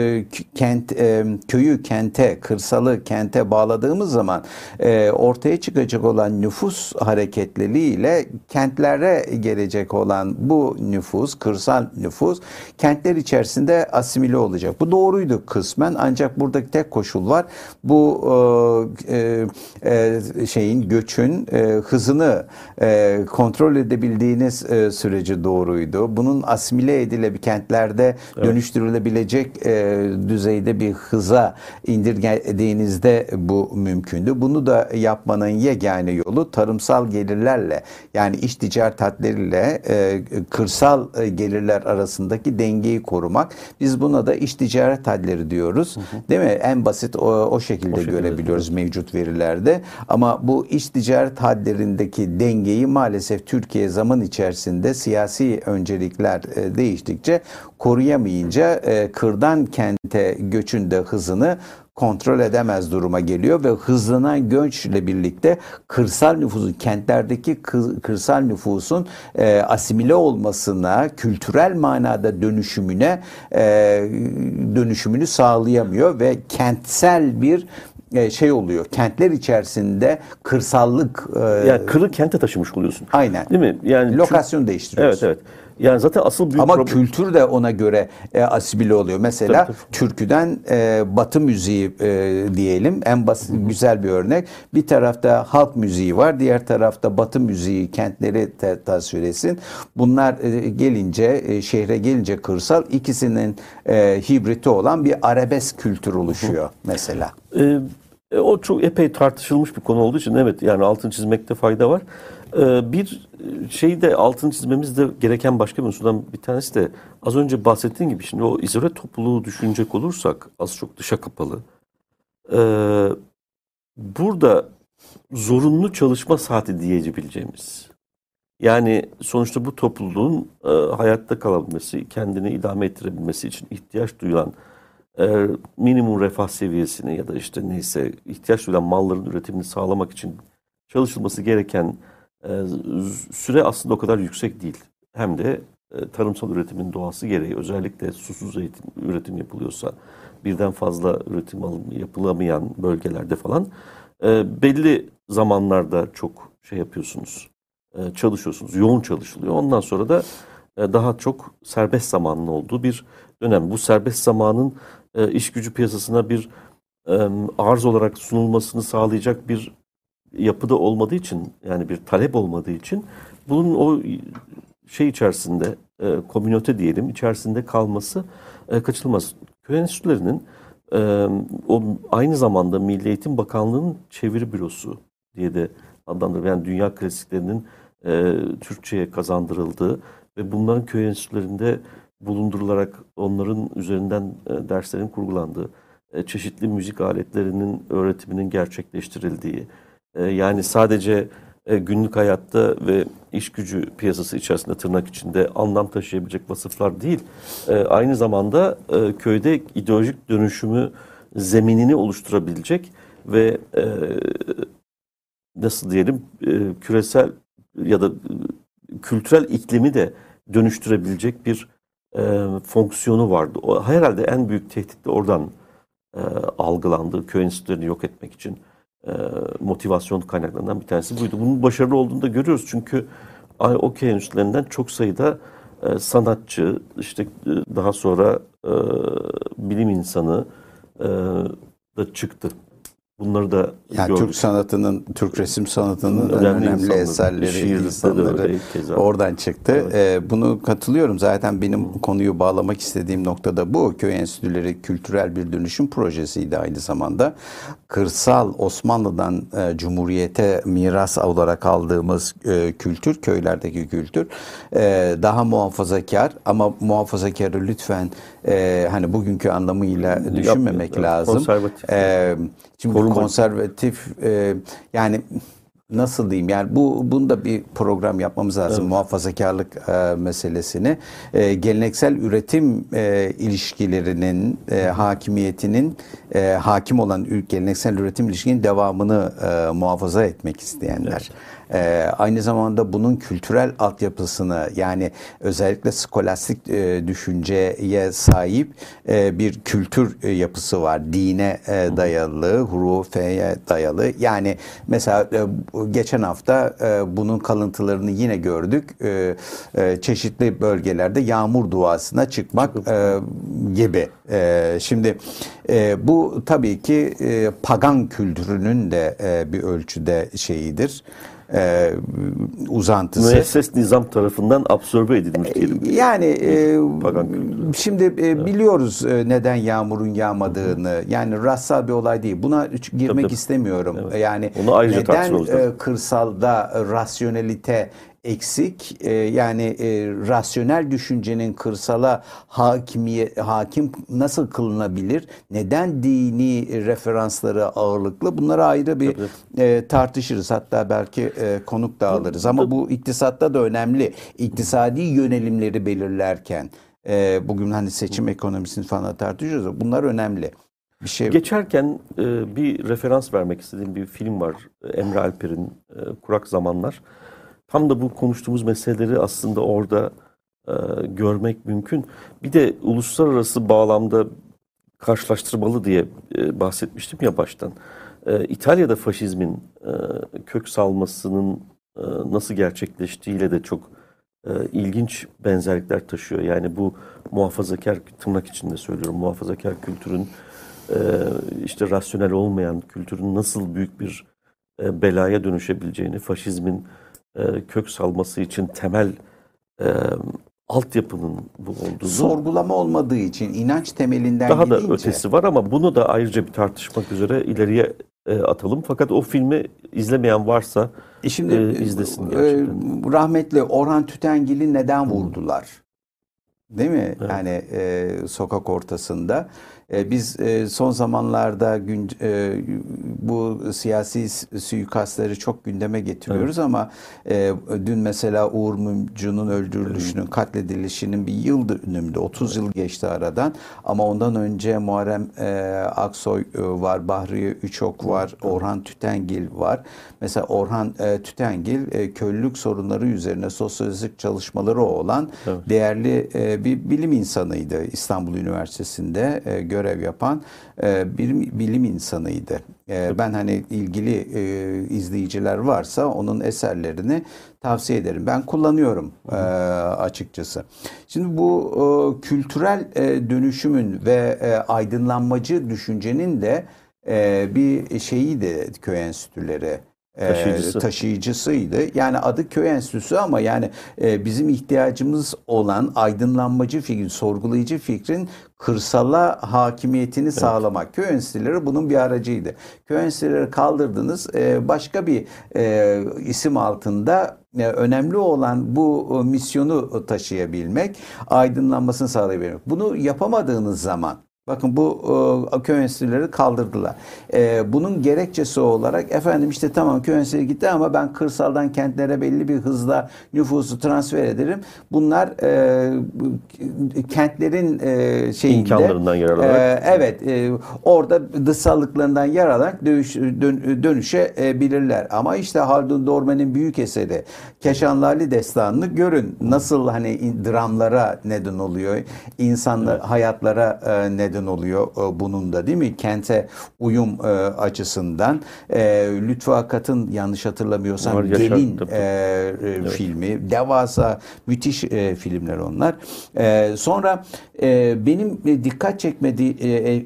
kent e, köyü kente, kırsalı kente bağladığımız zaman e, ortaya çıkacak olan nüfus hareketliliğiyle kentlere gelecek olan bu nüfus, kırsal nüfus kentler içerisinde asimile olacak. Bu doğruydu kısmen ancak buradaki tek koşul var. Bu e, e, e, şeyin göçün e, hızını e, kontrol edebildiğiniz e, süreci doğruydu. Bunun asimile edilebilir kentlerde evet. dönüştürülebilecek e, düzeyde bir hıza indirgediğinizde bu mümkündü. Bunu da yapmanın yegane yolu tarımsal gelirlerle yani iş ticaret hadleriyle e, kırsal e, gelirler arasındaki dengeyi korumak. Biz buna da iş ticaret hadleri diyoruz. Hı hı. Değil mi? En basit o, o şekilde o görebiliyoruz şekilde. mevcut verilerde. Ama bu iş ticaret hadlerindeki dengeyi maalesef Türkiye zaman içerisinde siyasi öncelikler e, değiştikçe koruyamayınca e, kırdan kente göçün de hızını kontrol edemez duruma geliyor ve hızlanan göçle birlikte kırsal nüfusun kentlerdeki kırsal nüfusun e, asimile olmasına, kültürel manada dönüşümüne e, dönüşümünü sağlayamıyor ve kentsel bir şey oluyor. Kentler içerisinde kırsallık e, yani kırı kente taşımış oluyorsun. Aynen. Değil mi? Yani lokasyon değiştiriyorsun. Evet evet. Yani zaten asıl büyük Ama problem... kültür de ona göre e, asimile oluyor. Mesela tabii, tabii. türküden e, batı müziği e, diyelim. En basit Hı-hı. güzel bir örnek. Bir tarafta halk müziği var. Diğer tarafta batı müziği kentleri te- tasvir etsin. Bunlar e, gelince e, şehre gelince kırsal ikisinin e, hibriti olan bir arabesk kültür oluşuyor Hı-hı. mesela. E, e, o çok epey tartışılmış bir konu olduğu için evet yani altın çizmekte fayda var. Ee, bir şeyi de altın çizmemiz de gereken başka bir unsurdan bir tanesi de az önce bahsettiğim gibi şimdi o izole topluluğu düşünecek olursak az çok dışa kapalı. Burada zorunlu çalışma saati diyebileceğimiz yani sonuçta bu topluluğun e, hayatta kalabilmesi, kendini idame ettirebilmesi için ihtiyaç duyulan e, minimum refah seviyesini ya da işte neyse ihtiyaç duyulan malların üretimini sağlamak için çalışılması gereken e, süre aslında o kadar yüksek değil. Hem de e, tarımsal üretimin doğası gereği özellikle susuz eğitim, üretim yapılıyorsa birden fazla üretim yapılamayan bölgelerde falan belli zamanlarda çok şey yapıyorsunuz, çalışıyorsunuz, yoğun çalışılıyor. Ondan sonra da daha çok serbest zamanın olduğu bir dönem. Bu serbest zamanın e, iş gücü piyasasına bir arz olarak sunulmasını sağlayacak bir yapıda olmadığı için yani bir talep olmadığı için bunun o şey içerisinde e, komünite diyelim içerisinde kalması e, kaçınılmaz. Köy enstitülerinin o aynı zamanda Milli Eğitim Bakanlığı'nın çeviri bürosu diye de adlandırılıyor. Yani dünya klasiklerinin e, Türkçe'ye kazandırıldığı ve bunların köy enstitülerinde bulundurularak onların üzerinden e, derslerin kurgulandığı, e, çeşitli müzik aletlerinin öğretiminin gerçekleştirildiği, e, yani sadece günlük hayatta ve iş gücü piyasası içerisinde tırnak içinde anlam taşıyabilecek vasıflar değil. Aynı zamanda köyde ideolojik dönüşümü zeminini oluşturabilecek ve nasıl diyelim küresel ya da kültürel iklimi de dönüştürebilecek bir fonksiyonu vardı. O, herhalde en büyük tehdit de oradan algılandı köy enstitülerini yok etmek için e, motivasyon kaynaklarından bir tanesi buydu. Bunun başarılı olduğunu da görüyoruz çünkü okey enstitülerinden çok sayıda e, sanatçı, işte e, daha sonra e, bilim insanı e, da çıktı. Bunları da yani gördük. Türk sanatının, Türk resim sanatının önemli, önemli eserleri, insanları oradan çıktı. Evet. Ee, bunu katılıyorum. Zaten benim konuyu bağlamak istediğim nokta da bu. Köy enstitüleri kültürel bir dönüşüm projesiydi aynı zamanda. Kırsal Osmanlı'dan e, Cumhuriyete miras olarak aldığımız e, kültür, köylerdeki kültür e, daha muhafazakar ama muhafazakarı lütfen e, hani bugünkü anlamıyla düşünmemek Yap, lazım. Konservatif. E, şimdi Koruma. konservatif e, yani nasıl diyeyim yani bu bunda bir program yapmamız lazım evet. muhafazakarlık e, meselesini e, geleneksel üretim e, ilişkilerinin e, hakimiyetinin e, hakim olan geleneksel üretim ilişkinin devamını e, muhafaza etmek isteyenler. Evet E, aynı zamanda bunun kültürel altyapısını yani özellikle skolastik e, düşünceye sahip e, bir kültür e, yapısı var. Dine e, dayalı, hurufeye dayalı. Yani mesela e, geçen hafta e, bunun kalıntılarını yine gördük. E, e, çeşitli bölgelerde yağmur duasına çıkmak e, gibi. E, şimdi e, bu tabii ki e, pagan kültürünün de e, bir ölçüde şeyidir e, uzantısı. Müesses nizam tarafından absorbe edilmiş e, diyelim. Yani e, şimdi e, biliyoruz e, neden yağmurun yağmadığını. Yani rastsal bir olay değil. Buna girmek tabii, istemiyorum. Evet. Yani Onu ayrıca neden e, kırsalda rasyonelite eksik. E, yani e, rasyonel düşüncenin kırsala hakimiye, hakim nasıl kılınabilir? Neden dini referansları ağırlıklı? Bunları ayrı bir e, tartışırız. Hatta belki e, konuk da alırız. Ama bu iktisatta da önemli. İktisadi yönelimleri belirlerken e, bugün hani seçim ekonomisini falan tartışıyoruz. Bunlar önemli. Bir şey Geçerken e, bir referans vermek istediğim bir film var. Emre Alper'in e, Kurak Zamanlar. Tam da bu konuştuğumuz meseleleri aslında orada e, görmek mümkün. Bir de uluslararası bağlamda karşılaştırmalı diye e, bahsetmiştim ya baştan. E, İtalya'da faşizmin e, kök salmasının e, nasıl gerçekleştiğiyle de çok e, ilginç benzerlikler taşıyor. Yani bu muhafazakar tırnak içinde söylüyorum muhafazakar kültürün e, işte rasyonel olmayan kültürün nasıl büyük bir e, belaya dönüşebileceğini, faşizmin e, kök salması için temel e, altyapının bu olduğunu... Sorgulama olmadığı için inanç temelinden Daha gidince... da ötesi var ama bunu da ayrıca bir tartışmak üzere ileriye e, atalım. Fakat o filmi izlemeyen varsa e şimdi, e, izlesin e, gerçekten. E, rahmetli Orhan Tütengil'i neden vurdular? Değil mi? Evet. Yani e, sokak ortasında. E, biz e, son zamanlarda gün, e, bu siyasi suikastları çok gündeme getiriyoruz evet. ama dün mesela Uğur Mumcu'nun öldürülüşünün, katledilişinin bir yıl dönümünde 30 yıl geçti aradan ama ondan önce Muharrem Aksoy var, Bahri Üçok var, Orhan Tütengil var. Mesela Orhan Tütengil köylülük sorunları üzerine sosyolojik çalışmaları olan evet. değerli bir bilim insanıydı İstanbul Üniversitesi'nde görev yapan e, bir bilim insanıydı. E, ben hani ilgili e, izleyiciler varsa onun eserlerini tavsiye ederim. Ben kullanıyorum e, açıkçası. Şimdi bu e, kültürel e, dönüşümün ve e, aydınlanmacı düşüncenin de e, bir şeyiydi köy enstitüleri. Taşıyıcısı. taşıyıcısıydı. Yani adı köy enstitüsü ama yani bizim ihtiyacımız olan aydınlanmacı fikrin, sorgulayıcı fikrin kırsala hakimiyetini evet. sağlamak. Köy enstitüleri bunun bir aracıydı. Köy enstitüleri kaldırdınız. Başka bir isim altında önemli olan bu misyonu taşıyabilmek, aydınlanmasını sağlayabilmek. Bunu yapamadığınız zaman Bakın bu e, köy enstitüleri kaldırdılar. E, bunun gerekçesi olarak efendim işte tamam köy enstitüleri gitti ama ben kırsaldan kentlere belli bir hızla nüfusu transfer ederim. Bunlar e, kentlerin e, şeyinde imkanlarından yararlanarak. E, evet e, orada dışsallıklarından yararlanarak dönüş, dön, dönüşebilirler. Ama işte Haldun Dormen'in büyük eseri Keşanlarlı Destanı'nı görün. Nasıl hani dramlara neden oluyor. insanlar evet. hayatlara e, neden neden oluyor e, bunun da değil mi? Kente uyum e, açısından. E, Lütfü Akat'ın yanlış hatırlamıyorsam Var, Gelin evet. filmi. Devasa müthiş filmler onlar. Sonra benim dikkat çekmedi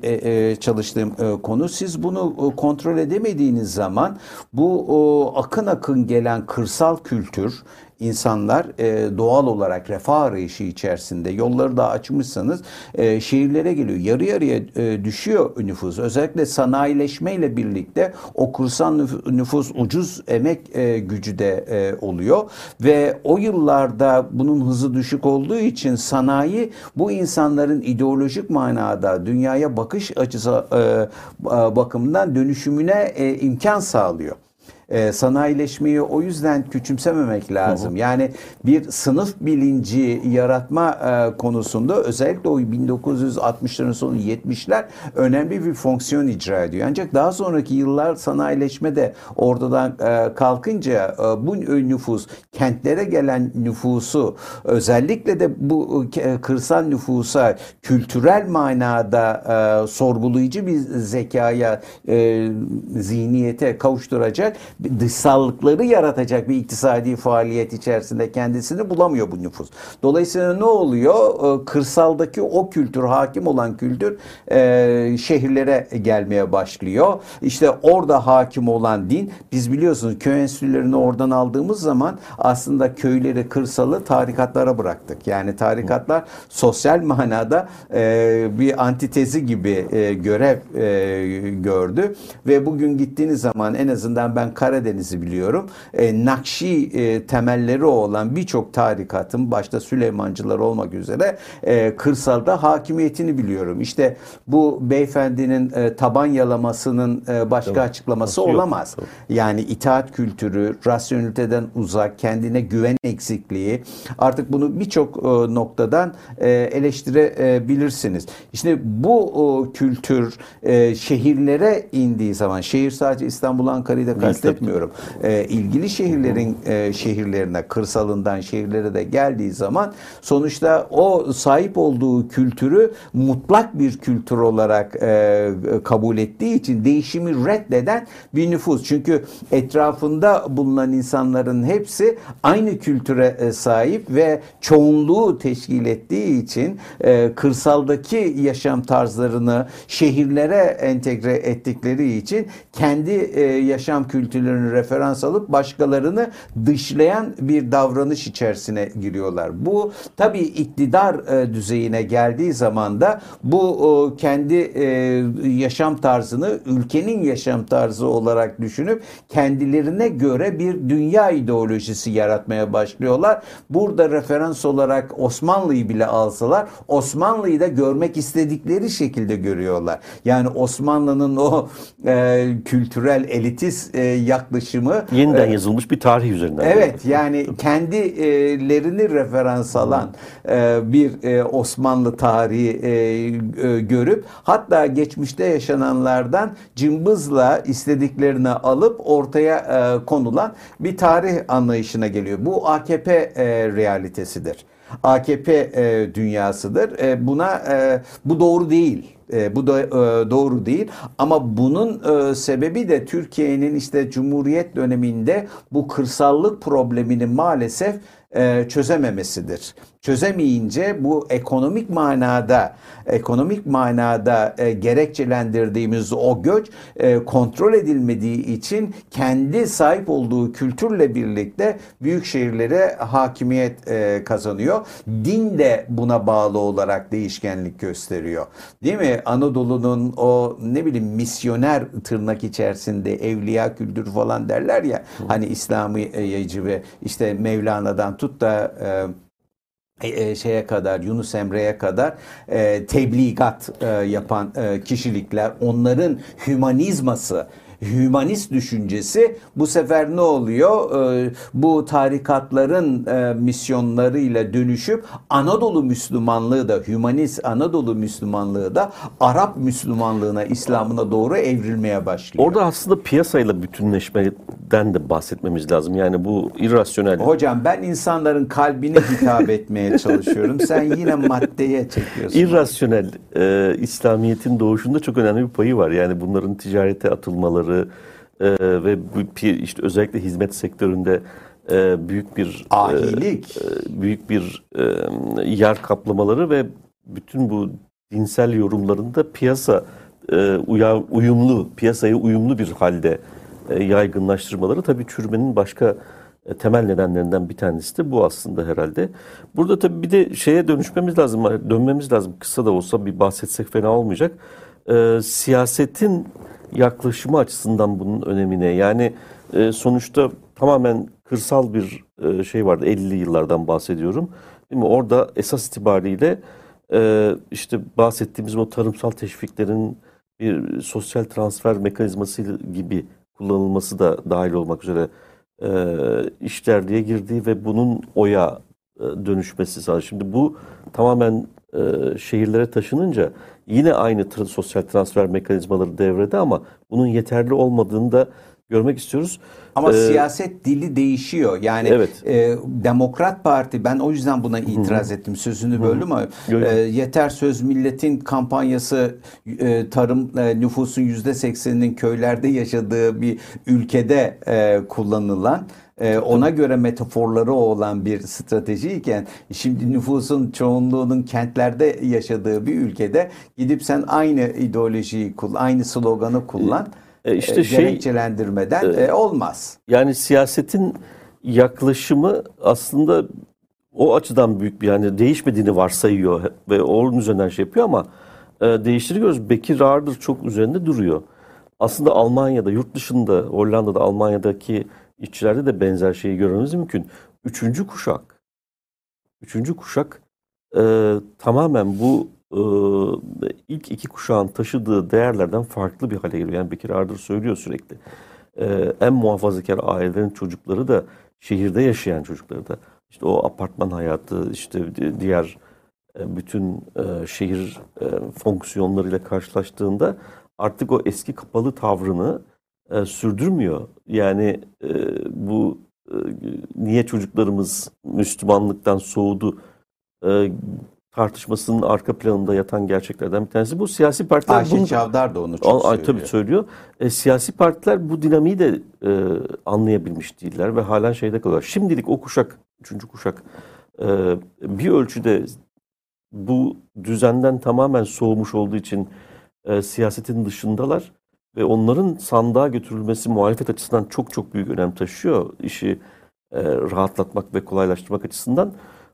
e, çalıştığım konu siz bunu kontrol edemediğiniz zaman bu akın akın gelen kırsal kültür insanlar e, doğal olarak refah arayışı içerisinde yolları da açmışsanız e, şehirlere geliyor. Yarı yarıya e, düşüyor nüfus. Özellikle sanayileşmeyle birlikte o kursal nüfus ucuz emek e, gücü de e, oluyor ve o yıllarda bunun hızı düşük olduğu için sanayi bu insanların ideolojik manada dünyaya bakış açısı e, bakımından dönüşümüne e, imkan sağlıyor. E, sanayileşmeyi o yüzden küçümsememek lazım. Hı hı. Yani bir sınıf bilinci yaratma e, konusunda özellikle o 1960'ların sonu 70'ler önemli bir fonksiyon icra ediyor. Ancak daha sonraki yıllar sanayileşme de ortadan e, kalkınca e, bu nüfus kentlere gelen nüfusu özellikle de bu e, kırsal nüfusa kültürel manada e, sorgulayıcı bir zekaya e, zihniyete kavuşturacak dışsallıkları yaratacak bir iktisadi faaliyet içerisinde kendisini bulamıyor bu nüfus. Dolayısıyla ne oluyor? E, kırsaldaki o kültür, hakim olan kültür e, şehirlere gelmeye başlıyor. İşte orada hakim olan din, biz biliyorsunuz köy enstitülerini oradan aldığımız zaman aslında köyleri, kırsalı tarikatlara bıraktık. Yani tarikatlar sosyal manada e, bir antitezi gibi e, görev gördü ve bugün gittiğiniz zaman en azından ben Karadeniz'i biliyorum. E, Nakşi e, temelleri olan birçok tarikatın başta Süleymancılar olmak üzere e, kırsalda hakimiyetini biliyorum. İşte bu beyefendinin e, taban yalamasının e, başka tamam. açıklaması Nasıl olamaz. Yok. Yani itaat kültürü, rasyoneliteden uzak, kendine güven eksikliği artık bunu birçok e, noktadan e, eleştirebilirsiniz. İşte bu kültür e, şehirlere indiği zaman şehir sadece İstanbul, Ankara'yı da kastetmiyorum. E, ilgili şehirlerin e, şehirlerine, kırsalından şehirlere de geldiği zaman sonuçta o sahip olduğu kültürü mutlak bir kültür olarak e, kabul ettiği için değişimi reddeden bir nüfus. Çünkü etrafında bulunan insanların hepsi aynı kültüre e, sahip ve çoğunluğu teşkil ettiği için e, kırsaldaki yaşam tarzlarını şehirlere entegre ettikleri için kendi e, yaşam kültürlerini referans alıp başkalarını dışlayan bir davranış içerisine giriyorlar. Bu tabii iktidar e, düzeyine geldiği zaman da bu kendi e, yaşam tarzını ülkenin yaşam tarzı olarak düşünüp kendilerine göre bir dünya ideolojisi yaratmaya başlıyorlar. Burada referans olarak Osmanlı'yı bile alsalar Osmanlı'yı da görmek istedikleri şekilde görüyorlar. Yani Osmanlı'nın o e, kültürel elitist e, yaklaşımı yeniden e, yazılmış bir tarih üzerinden. Evet yani kendilerini referans alan e, bir e, Osmanlı tarihi e, e, görüp hatta geçmişte yaşananlardan cımbızla istediklerini alıp ortaya e, konulan bir tarih anlayışına geliyor. Bu AKP e, realitesidir. AKP e, dünyasıdır. E, buna e, bu doğru değil. E, bu da e, doğru değil ama bunun e, sebebi de Türkiye'nin işte Cumhuriyet döneminde bu kırsallık problemini maalesef e, çözememesidir çözemeyince bu ekonomik manada ekonomik manada e, gerekçelendirdiğimiz o göç e, kontrol edilmediği için kendi sahip olduğu kültürle birlikte büyük şehirlere hakimiyet e, kazanıyor. Din de buna bağlı olarak değişkenlik gösteriyor. Değil mi? Anadolu'nun o ne bileyim misyoner tırnak içerisinde evliya kültürü falan derler ya. Hani İslami yayıcı ve işte Mevlana'dan tut da e, e, e, şeye kadar Yunus Emre'ye kadar e, tebligat e, yapan e, kişilikler onların hümanizması hümanist düşüncesi bu sefer ne oluyor? Ee, bu tarikatların e, misyonlarıyla dönüşüp Anadolu Müslümanlığı da hümanist Anadolu Müslümanlığı da Arap Müslümanlığına, İslam'ına doğru evrilmeye başlıyor. Orada aslında piyasayla bütünleşmeden de bahsetmemiz lazım. Yani bu irrasyonel. Hocam ben insanların kalbine hitap etmeye çalışıyorum. Sen yine maddeye çekiyorsun. İrrasyonel e, İslamiyet'in doğuşunda çok önemli bir payı var. Yani bunların ticarete atılmaları firmaları e, ve bu işte özellikle hizmet sektöründe e, büyük bir e, ahilik, e, büyük bir e, yer kaplamaları ve bütün bu dinsel yorumlarında piyasa e, uya, uyumlu, piyasaya uyumlu bir halde e, yaygınlaştırmaları tabii çürümenin başka e, temel nedenlerinden bir tanesi de bu aslında herhalde. Burada tabii bir de şeye dönüşmemiz lazım, dönmemiz lazım. Kısa da olsa bir bahsetsek fena olmayacak. E, siyasetin yaklaşımı açısından bunun önemine yani e, sonuçta tamamen kırsal bir e, şey vardı 50'li yıllardan bahsediyorum. Değil mi? Orada esas itibariyle e, işte bahsettiğimiz o tarımsal teşviklerin bir sosyal transfer mekanizması gibi kullanılması da dahil olmak üzere e, işlerliğe girdiği ve bunun oya e, dönüşmesi sağladı. Şimdi bu tamamen e, şehirlere taşınınca yine aynı tra- sosyal transfer mekanizmaları devrede ama bunun yeterli olmadığını da görmek istiyoruz. Ama ee, siyaset dili değişiyor. Yani evet. e, Demokrat Parti ben o yüzden buna itiraz ettim. Sözünü böldüm ama e, Yeter Söz Milletin kampanyası e, tarım e, nüfusun yüzde sekseninin köylerde yaşadığı bir ülkede e, kullanılan e, ona göre metaforları olan bir stratejiyken şimdi nüfusun çoğunluğunun kentlerde yaşadığı bir ülkede gidip sen aynı ideolojiyi kullan, aynı sloganı kullan. E, işte e, şey, gerekçelendirmeden e, olmaz. Yani siyasetin yaklaşımı aslında o açıdan büyük bir yani değişmediğini varsayıyor ve onun üzerinden şey yapıyor ama e, değiştiriyoruz. Bekir Ağırdır çok üzerinde duruyor. Aslında Almanya'da, yurt dışında, Hollanda'da, Almanya'daki işçilerde de benzer şeyi görmemiz mümkün. Üçüncü kuşak, üçüncü kuşak e, tamamen bu e, ilk iki kuşağın taşıdığı değerlerden farklı bir hale geliyor. Yani Bekir Ardır söylüyor sürekli. E, en muhafazakar ailelerin çocukları da şehirde yaşayan çocukları da işte o apartman hayatı işte diğer e, bütün e, şehir e, fonksiyonlarıyla karşılaştığında artık o eski kapalı tavrını e, sürdürmüyor. Yani e, bu e, niye çocuklarımız Müslümanlıktan soğudu e, tartışmasının arka planında yatan gerçeklerden bir tanesi bu. Siyasi partiler Ayşe bunu, Çavdar da onu çok söylüyor. Tabii söylüyor. E, siyasi partiler bu dinamiği de e, anlayabilmiş değiller ve halen şeyde kalıyor. Şimdilik o kuşak, üçüncü kuşak e, bir ölçüde bu düzenden tamamen soğumuş olduğu için e, siyasetin dışındalar ve onların sandığa götürülmesi muhalefet açısından çok çok büyük önem taşıyor işi e, rahatlatmak ve kolaylaştırmak açısından.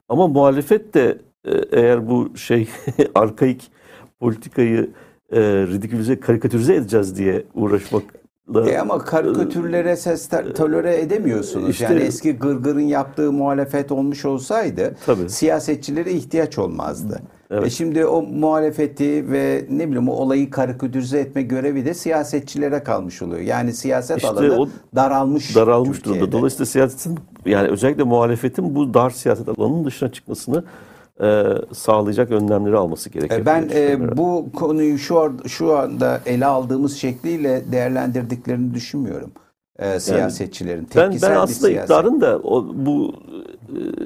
Ama muhalefet de e, eğer bu şey arkaik politikayı e, ridikülize, karikatürize edeceğiz diye uğraşmak e ama karikatürlere ses tolere edemiyorsunuz. İşte, yani eski Gırgır'ın yaptığı muhalefet olmuş olsaydı tabii. siyasetçilere ihtiyaç olmazdı. Evet. E şimdi o muhalefeti ve ne bileyim o olayı karikatürize etme görevi de siyasetçilere kalmış oluyor. Yani siyaset işte alanı o daralmış. Daralmış durumda. Dolayısıyla siyasetin yani özellikle muhalefetin bu dar siyaset alanının dışına çıkmasını e, sağlayacak önlemleri alması gerekiyor. E, ben e, bu konuyu şu, an, şu anda ele aldığımız şekliyle değerlendirdiklerini düşünmüyorum. E, siyasetçilerin. Yani, ben, ben aslında iktidarın da o, bu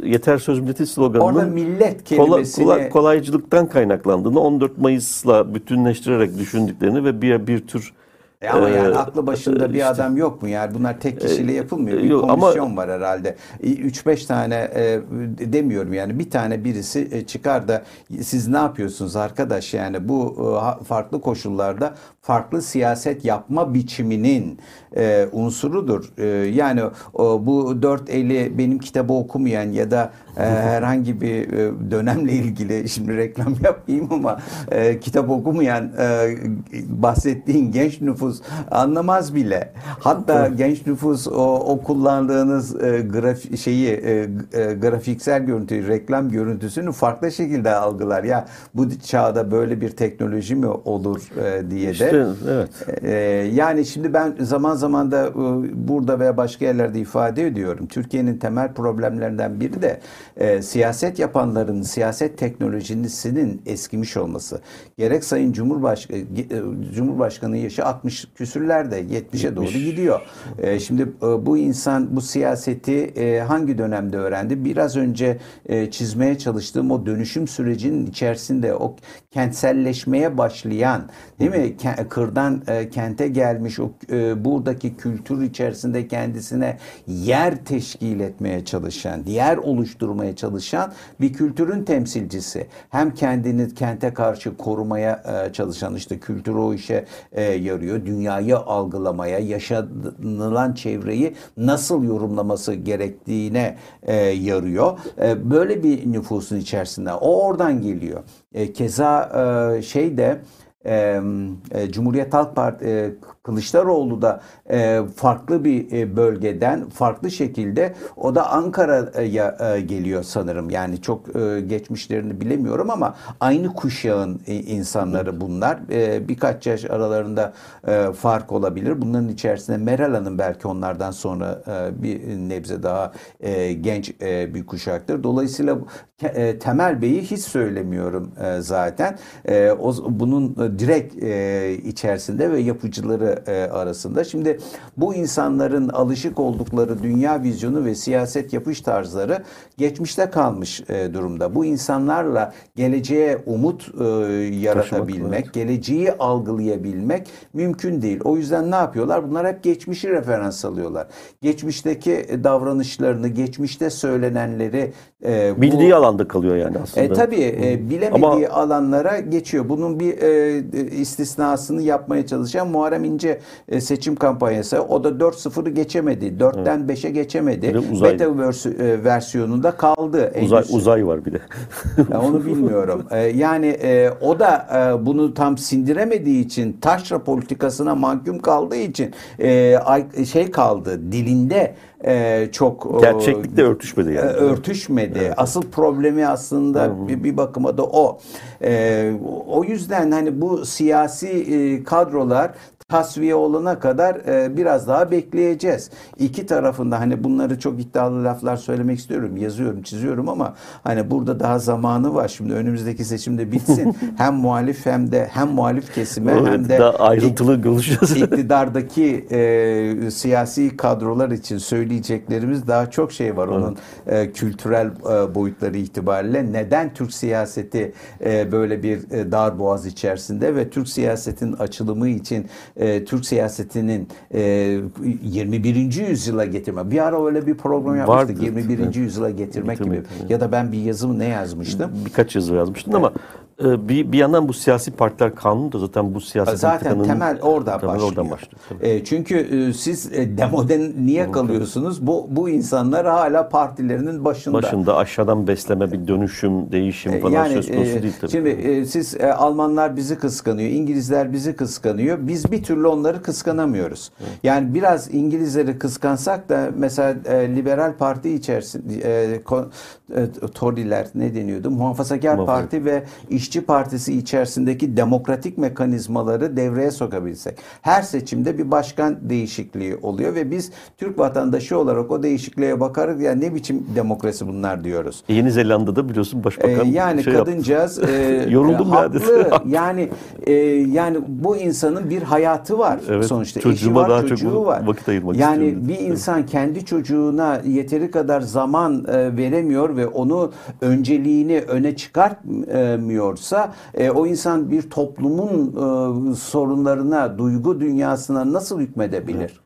yeter söz milleti sloganının Orada millet kelimesini... kolay, kolaycılıktan kaynaklandığını 14 Mayıs'la bütünleştirerek düşündüklerini ve bir bir tür e ama yani ee, aklı başında bir işte, adam yok mu? Yani bunlar tek kişiyle yapılmıyor. Bir yok, komisyon ama, var herhalde. 3-5 tane e, demiyorum yani bir tane birisi e, çıkar da siz ne yapıyorsunuz arkadaş yani bu e, farklı koşullarda farklı siyaset yapma biçiminin e, unsurudur. E, yani o, bu dört eli benim kitabı okumayan ya da e, herhangi bir e, dönemle ilgili şimdi reklam yapmayayım ama e, kitap okumayan e, bahsettiğin genç nüfus anlamaz bile. Hatta genç nüfus o, o kullandığınız e, graf şeyi e, e, grafiksel görüntüyü, reklam görüntüsünü farklı şekilde algılar. Ya bu çağda böyle bir teknoloji mi olur e, diye de. İşte, evet. E, yani şimdi ben zaman zaman da e, burada veya başka yerlerde ifade ediyorum. Türkiye'nin temel problemlerinden biri de e, siyaset yapanların siyaset teknolojisinin eskimiş olması. Gerek Sayın Cumhurbaşkanı, e, Cumhurbaşkanı yaşı 60 küsürlerde 70'e doğru gidiyor. E, şimdi e, bu insan bu siyaseti e, hangi dönemde öğrendi? Biraz önce e, çizmeye çalıştığım o dönüşüm sürecinin içerisinde o kentselleşmeye başlayan değil mi? Kırdan e, kente gelmiş o e, buradaki kültür içerisinde kendisine yer teşkil etmeye çalışan, yer oluşturmaya çalışan bir kültürün temsilcisi. Hem kendini kente karşı korumaya e, çalışan işte kültür o işe e, yarıyor. Dünyayı algılamaya, yaşanılan çevreyi nasıl yorumlaması gerektiğine e, yarıyor. E, böyle bir nüfusun içerisinde o oradan geliyor. E, keza e, şey de e, e, Cumhuriyet Halk Parti e, Kılıçdaroğlu da e, farklı bir e, bölgeden farklı şekilde o da Ankara'ya e, geliyor sanırım. Yani çok e, geçmişlerini bilemiyorum ama aynı kuşağın e, insanları bunlar. E, birkaç yaş aralarında e, fark olabilir. Bunların içerisinde Meral Hanım belki onlardan sonra e, bir nebze daha e, genç e, bir kuşaktır. Dolayısıyla e, Temel Bey'i hiç söylemiyorum e, zaten. E, o, bunun e, direkt e, içerisinde ve yapıcıları e, arasında. Şimdi bu insanların alışık oldukları dünya vizyonu ve siyaset yapış tarzları geçmişte kalmış e, durumda. Bu insanlarla geleceğe umut e, yaratabilmek, Taşımak, geleceği algılayabilmek mümkün değil. O yüzden ne yapıyorlar? Bunlar hep geçmişi referans alıyorlar. Geçmişteki davranışlarını, geçmişte söylenenleri e, bildiği bu, alanda kalıyor yani aslında. E, tabii e, bilemediği Ama, alanlara geçiyor. Bunun bir e, istisnasını yapmaya çalışan Muharrem İnce e, seçim kampanyası. O da 4-0'ı geçemedi. 4'ten evet. 5'e geçemedi. Vers e, versiyonunda kaldı. Uzay, uzay var bir de. onu bilmiyorum. E, yani e, o da e, bunu tam sindiremediği için taşra politikasına mahkum kaldığı için e, şey kaldı dilinde e, çok gerçeklikle örtüşmedi yani. Örtüşmedi. Evet. Asıl problemi aslında bir, bir bakıma da o. E, o yüzden hani bu siyasi e, kadrolar tasfiye olana kadar e, biraz daha bekleyeceğiz. İki tarafında hani bunları çok iddialı laflar söylemek istiyorum. Yazıyorum, çiziyorum ama hani burada daha zamanı var. Şimdi önümüzdeki seçimde bitsin. hem muhalif hem de hem muhalif kesime evet, hem de daha ayrıntılı konuşacağız. iktidardaki e, siyasi kadrolar için söyleyeceklerimiz daha çok şey var. Onun evet. e, kültürel e, boyutları itibariyle neden Türk siyaseti e, böyle bir e, dar boğaz içerisinde ve Türk siyasetin açılımı için e, Türk siyasetinin e, 21. yüzyıla getirme. Bir ara öyle bir program yapmıştık. Vardı. 21. Evet. yüzyıla getirmek Getirmek, gibi. Evet. Ya da ben bir yazımı ne yazmıştım? Birkaç yazı yazmıştın evet. ama bir, bir yandan bu siyasi partiler kanunu da zaten bu siyasi zaten temel orada temel başlıyor. Oradan başlıyor. E, çünkü e, siz e, demoden niye kalıyorsunuz? Bu bu insanlar hala partilerinin başında. Başında aşağıdan besleme bir dönüşüm, değişim e, falan yani, söz konusu e, değil tabii. Şimdi e, siz e, Almanlar bizi kıskanıyor, İngilizler bizi kıskanıyor. Biz bir türlü onları kıskanamıyoruz. Evet. Yani biraz İngilizleri kıskansak da mesela e, liberal parti içerisinde e, e, Tory'ler ne deniyordu? Muhafazakar Muhafazak. Parti ve İşçi Partisi içerisindeki demokratik mekanizmaları devreye sokabilsek. Her seçimde bir başkan değişikliği oluyor ve biz Türk vatandaşı olarak o değişikliğe bakarız ya ne biçim demokrasi bunlar diyoruz. E, Yeni Zelanda'da biliyorsun başbakan ee, yani şey kadıncağız e, yoruldum haklı. Ya yani e, yani bu insanın bir hayatı var evet, sonuçta. Çocuğuma var, daha çok var. vakit ayırmak yani istiyorum. Yani bir insan kendi çocuğuna yeteri kadar zaman e, veremiyor ve onu önceliğini öne çıkartmıyorsa e, o insan bir toplumun e, sorunlarına, duygu dünyasına nasıl hükmedebilir?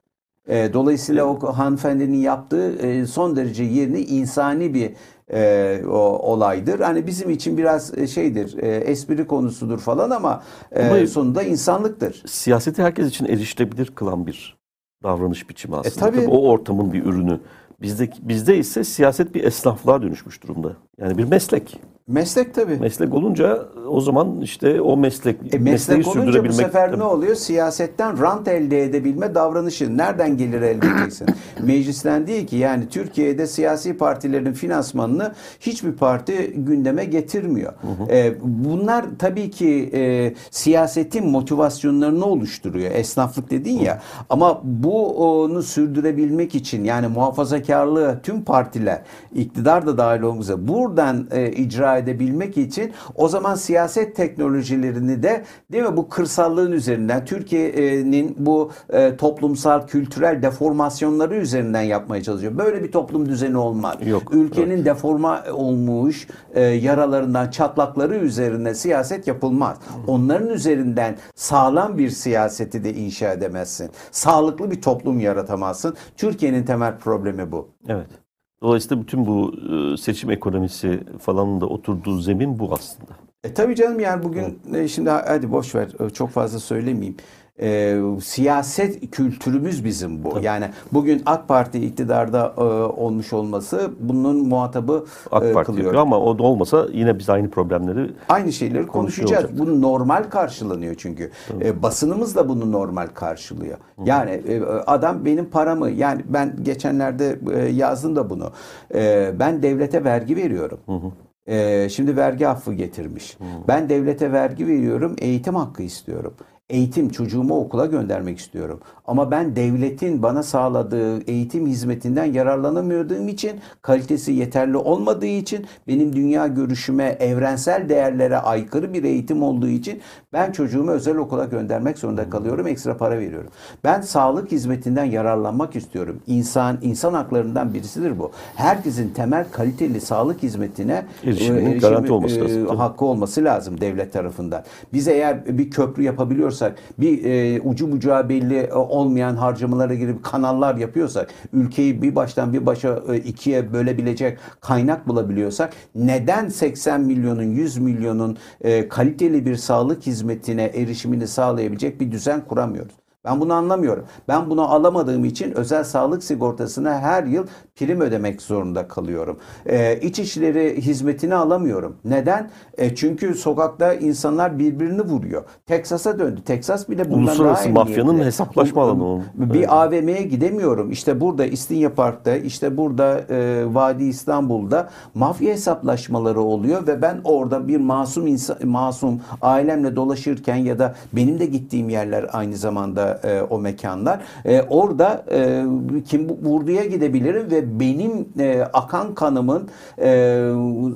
E, dolayısıyla o hanımefendinin yaptığı e, son derece yerini insani bir e, o, olaydır. Hani bizim için biraz e, şeydir, e, espri konusudur falan ama, e, ama sonunda insanlıktır. Siyaseti herkes için erişilebilir kılan bir davranış biçimi aslında. E, tabii. tabii o ortamın bir ürünü. Bizde, bizde ise siyaset bir esnaflığa dönüşmüş durumda. Yani bir meslek. Meslek tabii. Meslek olunca o zaman işte o meslek e, meslek olunca bu sefer tabii. ne oluyor? Siyasetten rant elde edebilme davranışı. Nereden gelir elde edeceksin? Meclisten değil ki yani Türkiye'de siyasi partilerin finansmanını hiçbir parti gündeme getirmiyor. Hı hı. E, bunlar tabii ki e, siyasetin motivasyonlarını oluşturuyor. Esnaflık dedin hı. ya. Ama bu onu sürdürebilmek için yani muhafazakarlığı tüm partiler iktidar da dahil olmak üzere buradan e, icra edebilmek için o zaman siyaset teknolojilerini de değil mi bu kırsallığın üzerinden Türkiye'nin bu e, toplumsal kültürel deformasyonları üzerinden yapmaya çalışıyor. Böyle bir toplum düzeni olmaz. Yok. Ülkenin evet. deforma olmuş e, yaralarından çatlakları üzerine siyaset yapılmaz. Onların üzerinden sağlam bir siyaseti de inşa edemezsin. Sağlıklı bir toplum yaratamazsın. Türkiye'nin temel problemi bu. Evet. Dolayısıyla bütün bu e, seçim ekonomisi falan da oturduğu zemin bu aslında. E tabii canım yani bugün evet. E, şimdi hadi boş ver e, çok fazla söylemeyeyim. E, siyaset kültürümüz bizim bu. Tabii. Yani bugün AK Parti iktidarda e, olmuş olması bunun muhatabı AK e, Parti kılıyor. ama o da olmasa yine biz aynı problemleri aynı şeyleri konuşacağız. Olacak. Bu normal karşılanıyor çünkü. E, basınımız da bunu normal karşılıyor. Hı. Yani e, adam benim paramı yani ben geçenlerde e, yazdım da bunu. E, ben devlete vergi veriyorum. Hı hı. Ee, şimdi vergi affı getirmiş. Hmm. Ben devlete vergi veriyorum, eğitim hakkı istiyorum eğitim çocuğumu okula göndermek istiyorum. Ama ben devletin bana sağladığı eğitim hizmetinden yararlanamadığım için, kalitesi yeterli olmadığı için, benim dünya görüşüme, evrensel değerlere aykırı bir eğitim olduğu için ben çocuğumu özel okula göndermek zorunda kalıyorum, ekstra para veriyorum. Ben sağlık hizmetinden yararlanmak istiyorum. İnsan insan haklarından birisidir bu. Herkesin temel kaliteli sağlık hizmetine erişimin erişimi, garanti olması lazım. E, hakkı olması lazım devlet tarafından. Biz eğer bir köprü yapabiliyorsak, bir e, ucu bucağı belli olmayan harcamalara girip kanallar yapıyorsak, ülkeyi bir baştan bir başa e, ikiye bölebilecek kaynak bulabiliyorsak neden 80 milyonun 100 milyonun e, kaliteli bir sağlık hizmetine erişimini sağlayabilecek bir düzen kuramıyoruz? Ben bunu anlamıyorum. Ben bunu alamadığım için özel sağlık sigortasına her yıl prim ödemek zorunda kalıyorum. Ee, iç işleri hizmetini alamıyorum. Neden? E, çünkü sokakta insanlar birbirini vuruyor. Teksas'a döndü. Teksas bile bundan Uluslararası daha mafyanın hesaplaşma alanı o. Bir evet. AVM'ye gidemiyorum. İşte burada İstinye Park'ta, işte burada e, Vadi İstanbul'da mafya hesaplaşmaları oluyor ve ben orada bir masum insan, masum ailemle dolaşırken ya da benim de gittiğim yerler aynı zamanda e, o mekanlar. E, orada e, kim vurduya gidebilirim ve benim e, akan kanımın e,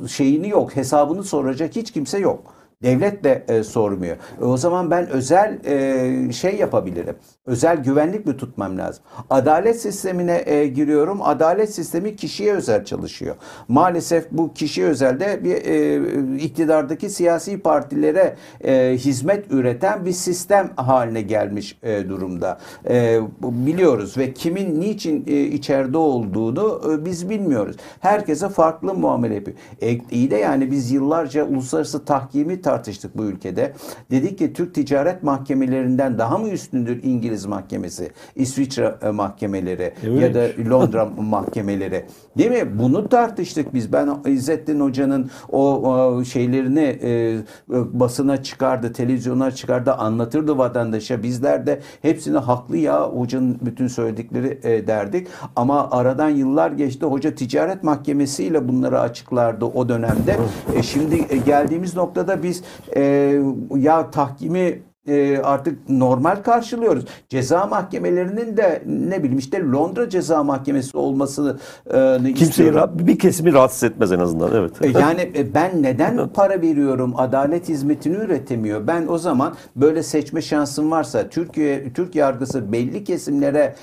şeyini yok, hesabını soracak hiç kimse yok. Devlet de e, sormuyor. E, o zaman ben özel e, şey yapabilirim. Özel güvenlik mi tutmam lazım? Adalet sistemine e, giriyorum. Adalet sistemi kişiye özel çalışıyor. Maalesef bu kişiye özelde bir e, iktidardaki siyasi partilere e, hizmet üreten bir sistem haline gelmiş e, durumda. E, biliyoruz ve kimin niçin e, içeride olduğunu e, biz bilmiyoruz. Herkese farklı muamele yapıyor. E, iyi de yani biz yıllarca uluslararası tahkimi tartıştık bu ülkede. Dedik ki Türk ticaret mahkemelerinden daha mı üstündür İngiliz mahkemesi, İsviçre e, mahkemeleri evet. ya da Londra mahkemeleri. Değil mi? Bunu tartıştık biz. Ben İzzettin Hoca'nın o, şeylerini e, e, basına çıkardı, televizyona çıkardı, anlatırdı vatandaşa. Bizler de hepsini haklı ya hocanın bütün söyledikleri derdik. Ama aradan yıllar geçti. Hoca ticaret mahkemesiyle bunları açıklardı o dönemde. E, şimdi geldiğimiz noktada biz e, ya tahkimi e, artık normal karşılıyoruz. Ceza mahkemelerinin de ne bileyim işte Londra Ceza Mahkemesi olmasını e, Kimseyi bir kesimi rahatsız etmez en azından. Evet. E, yani e, ben neden para veriyorum? Adalet hizmetini üretemiyor. Ben o zaman böyle seçme şansım varsa Türkiye Türk yargısı belli kesimlere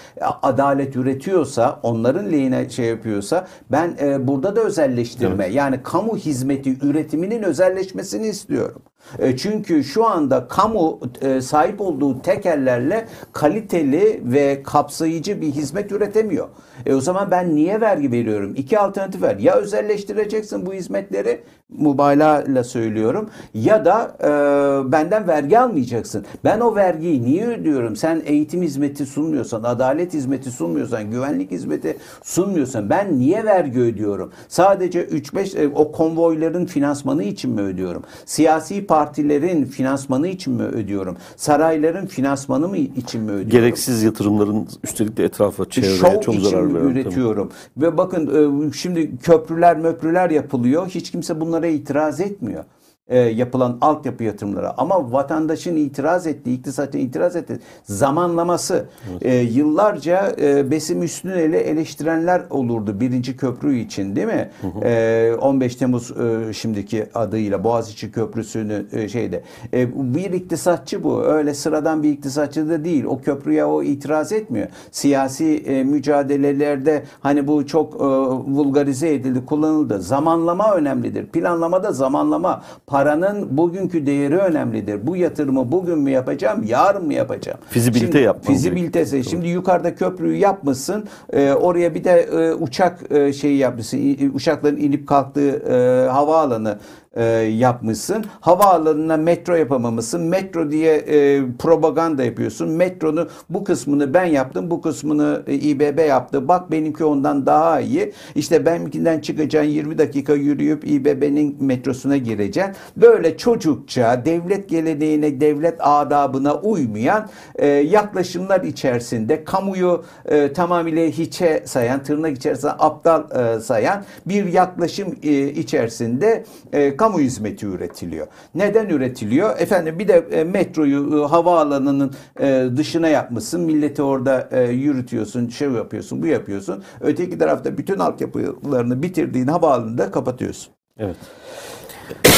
adalet üretiyorsa, onların lehine şey yapıyorsa ben e, burada da özelleştirme evet. yani kamu hizmeti üretiminin özelleşmesini istiyorum. E, çünkü şu anda kamu e, sahip olduğu tekellerle kaliteli ve kapsayıcı bir hizmet üretemiyor. E o zaman ben niye vergi veriyorum? İki alternatif var. Ya özelleştireceksin bu hizmetleri mübalağayla söylüyorum ya da e, benden vergi almayacaksın. Ben o vergiyi niye ödüyorum? Sen eğitim hizmeti sunmuyorsan, adalet hizmeti sunmuyorsan, güvenlik hizmeti sunmuyorsan ben niye vergi ödüyorum? Sadece 3-5 e, o konvoyların finansmanı için mi ödüyorum? Siyasi partilerin finansmanı için mi ödüyorum? Sarayların finansmanı mı için mi ödüyorum? Gereksiz yatırımların üstelik de etrafa çevreye Şov çok zarar veriyor. üretiyorum. Tabii. Ve bakın e, şimdi köprüler möprüler yapılıyor. Hiç kimse bunlara itiraz etmiyor e, yapılan altyapı yatırımları ama vatandaşın itiraz ettiği, iktisatçı itiraz ettiği zamanlaması evet. e, yıllarca e, Besim Üstünel'i eleştirenler olurdu birinci köprü için değil mi? Hı hı. E, 15 Temmuz e, şimdiki adıyla Boğaziçi Köprüsü'nü e, şeyde. E, bir iktisatçı bu. Öyle sıradan bir iktisatçı da değil. O köprüye o itiraz etmiyor. Siyasi e, mücadelelerde hani bu çok e, vulgarize edildi, kullanıldı. Zamanlama önemlidir. Planlamada zamanlama paranın bugünkü değeri önemlidir. Bu yatırımı bugün mü yapacağım, yarın mı yapacağım? Fizibilite Şimdi, yapman Fizibilitesi. Şimdi yukarıda köprüyü yapmışsın. e, oraya bir de e, uçak e, şeyi yapmışsın. Uçakların inip kalktığı e, havaalanı e, yapmışsın. Havaalanına metro yapamamışsın. Metro diye e, propaganda yapıyorsun. Metronun bu kısmını ben yaptım. Bu kısmını e, İBB yaptı. Bak benimki ondan daha iyi. İşte benimkinden çıkacaksın 20 dakika yürüyüp İBB'nin metrosuna gireceksin. Böyle çocukça devlet geleneğine, devlet adabına uymayan e, yaklaşımlar içerisinde kamuyu e, tamamıyla hiçe sayan, tırnak içerisinde aptal e, sayan bir yaklaşım e, içerisinde e, kamu hizmeti üretiliyor. Neden üretiliyor? Efendim bir de e, metroyu e, havaalanının e, dışına yapmışsın. Milleti orada e, yürütüyorsun, şey yapıyorsun, bu yapıyorsun. Öteki tarafta bütün altyapılarını bitirdiğin havaalanını da kapatıyorsun. Evet.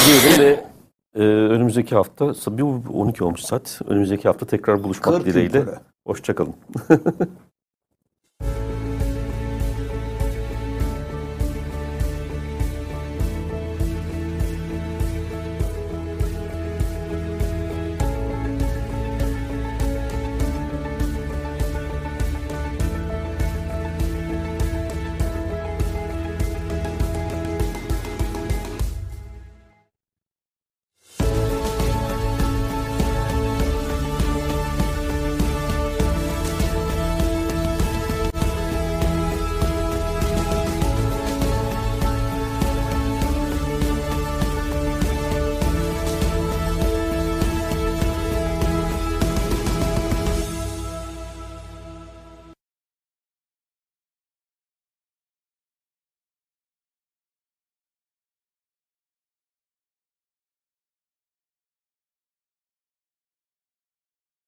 Diyelim ve e, önümüzdeki hafta, bir 12 olmuş saat. Önümüzdeki hafta tekrar buluşmak dileğiyle. Hoşçakalın.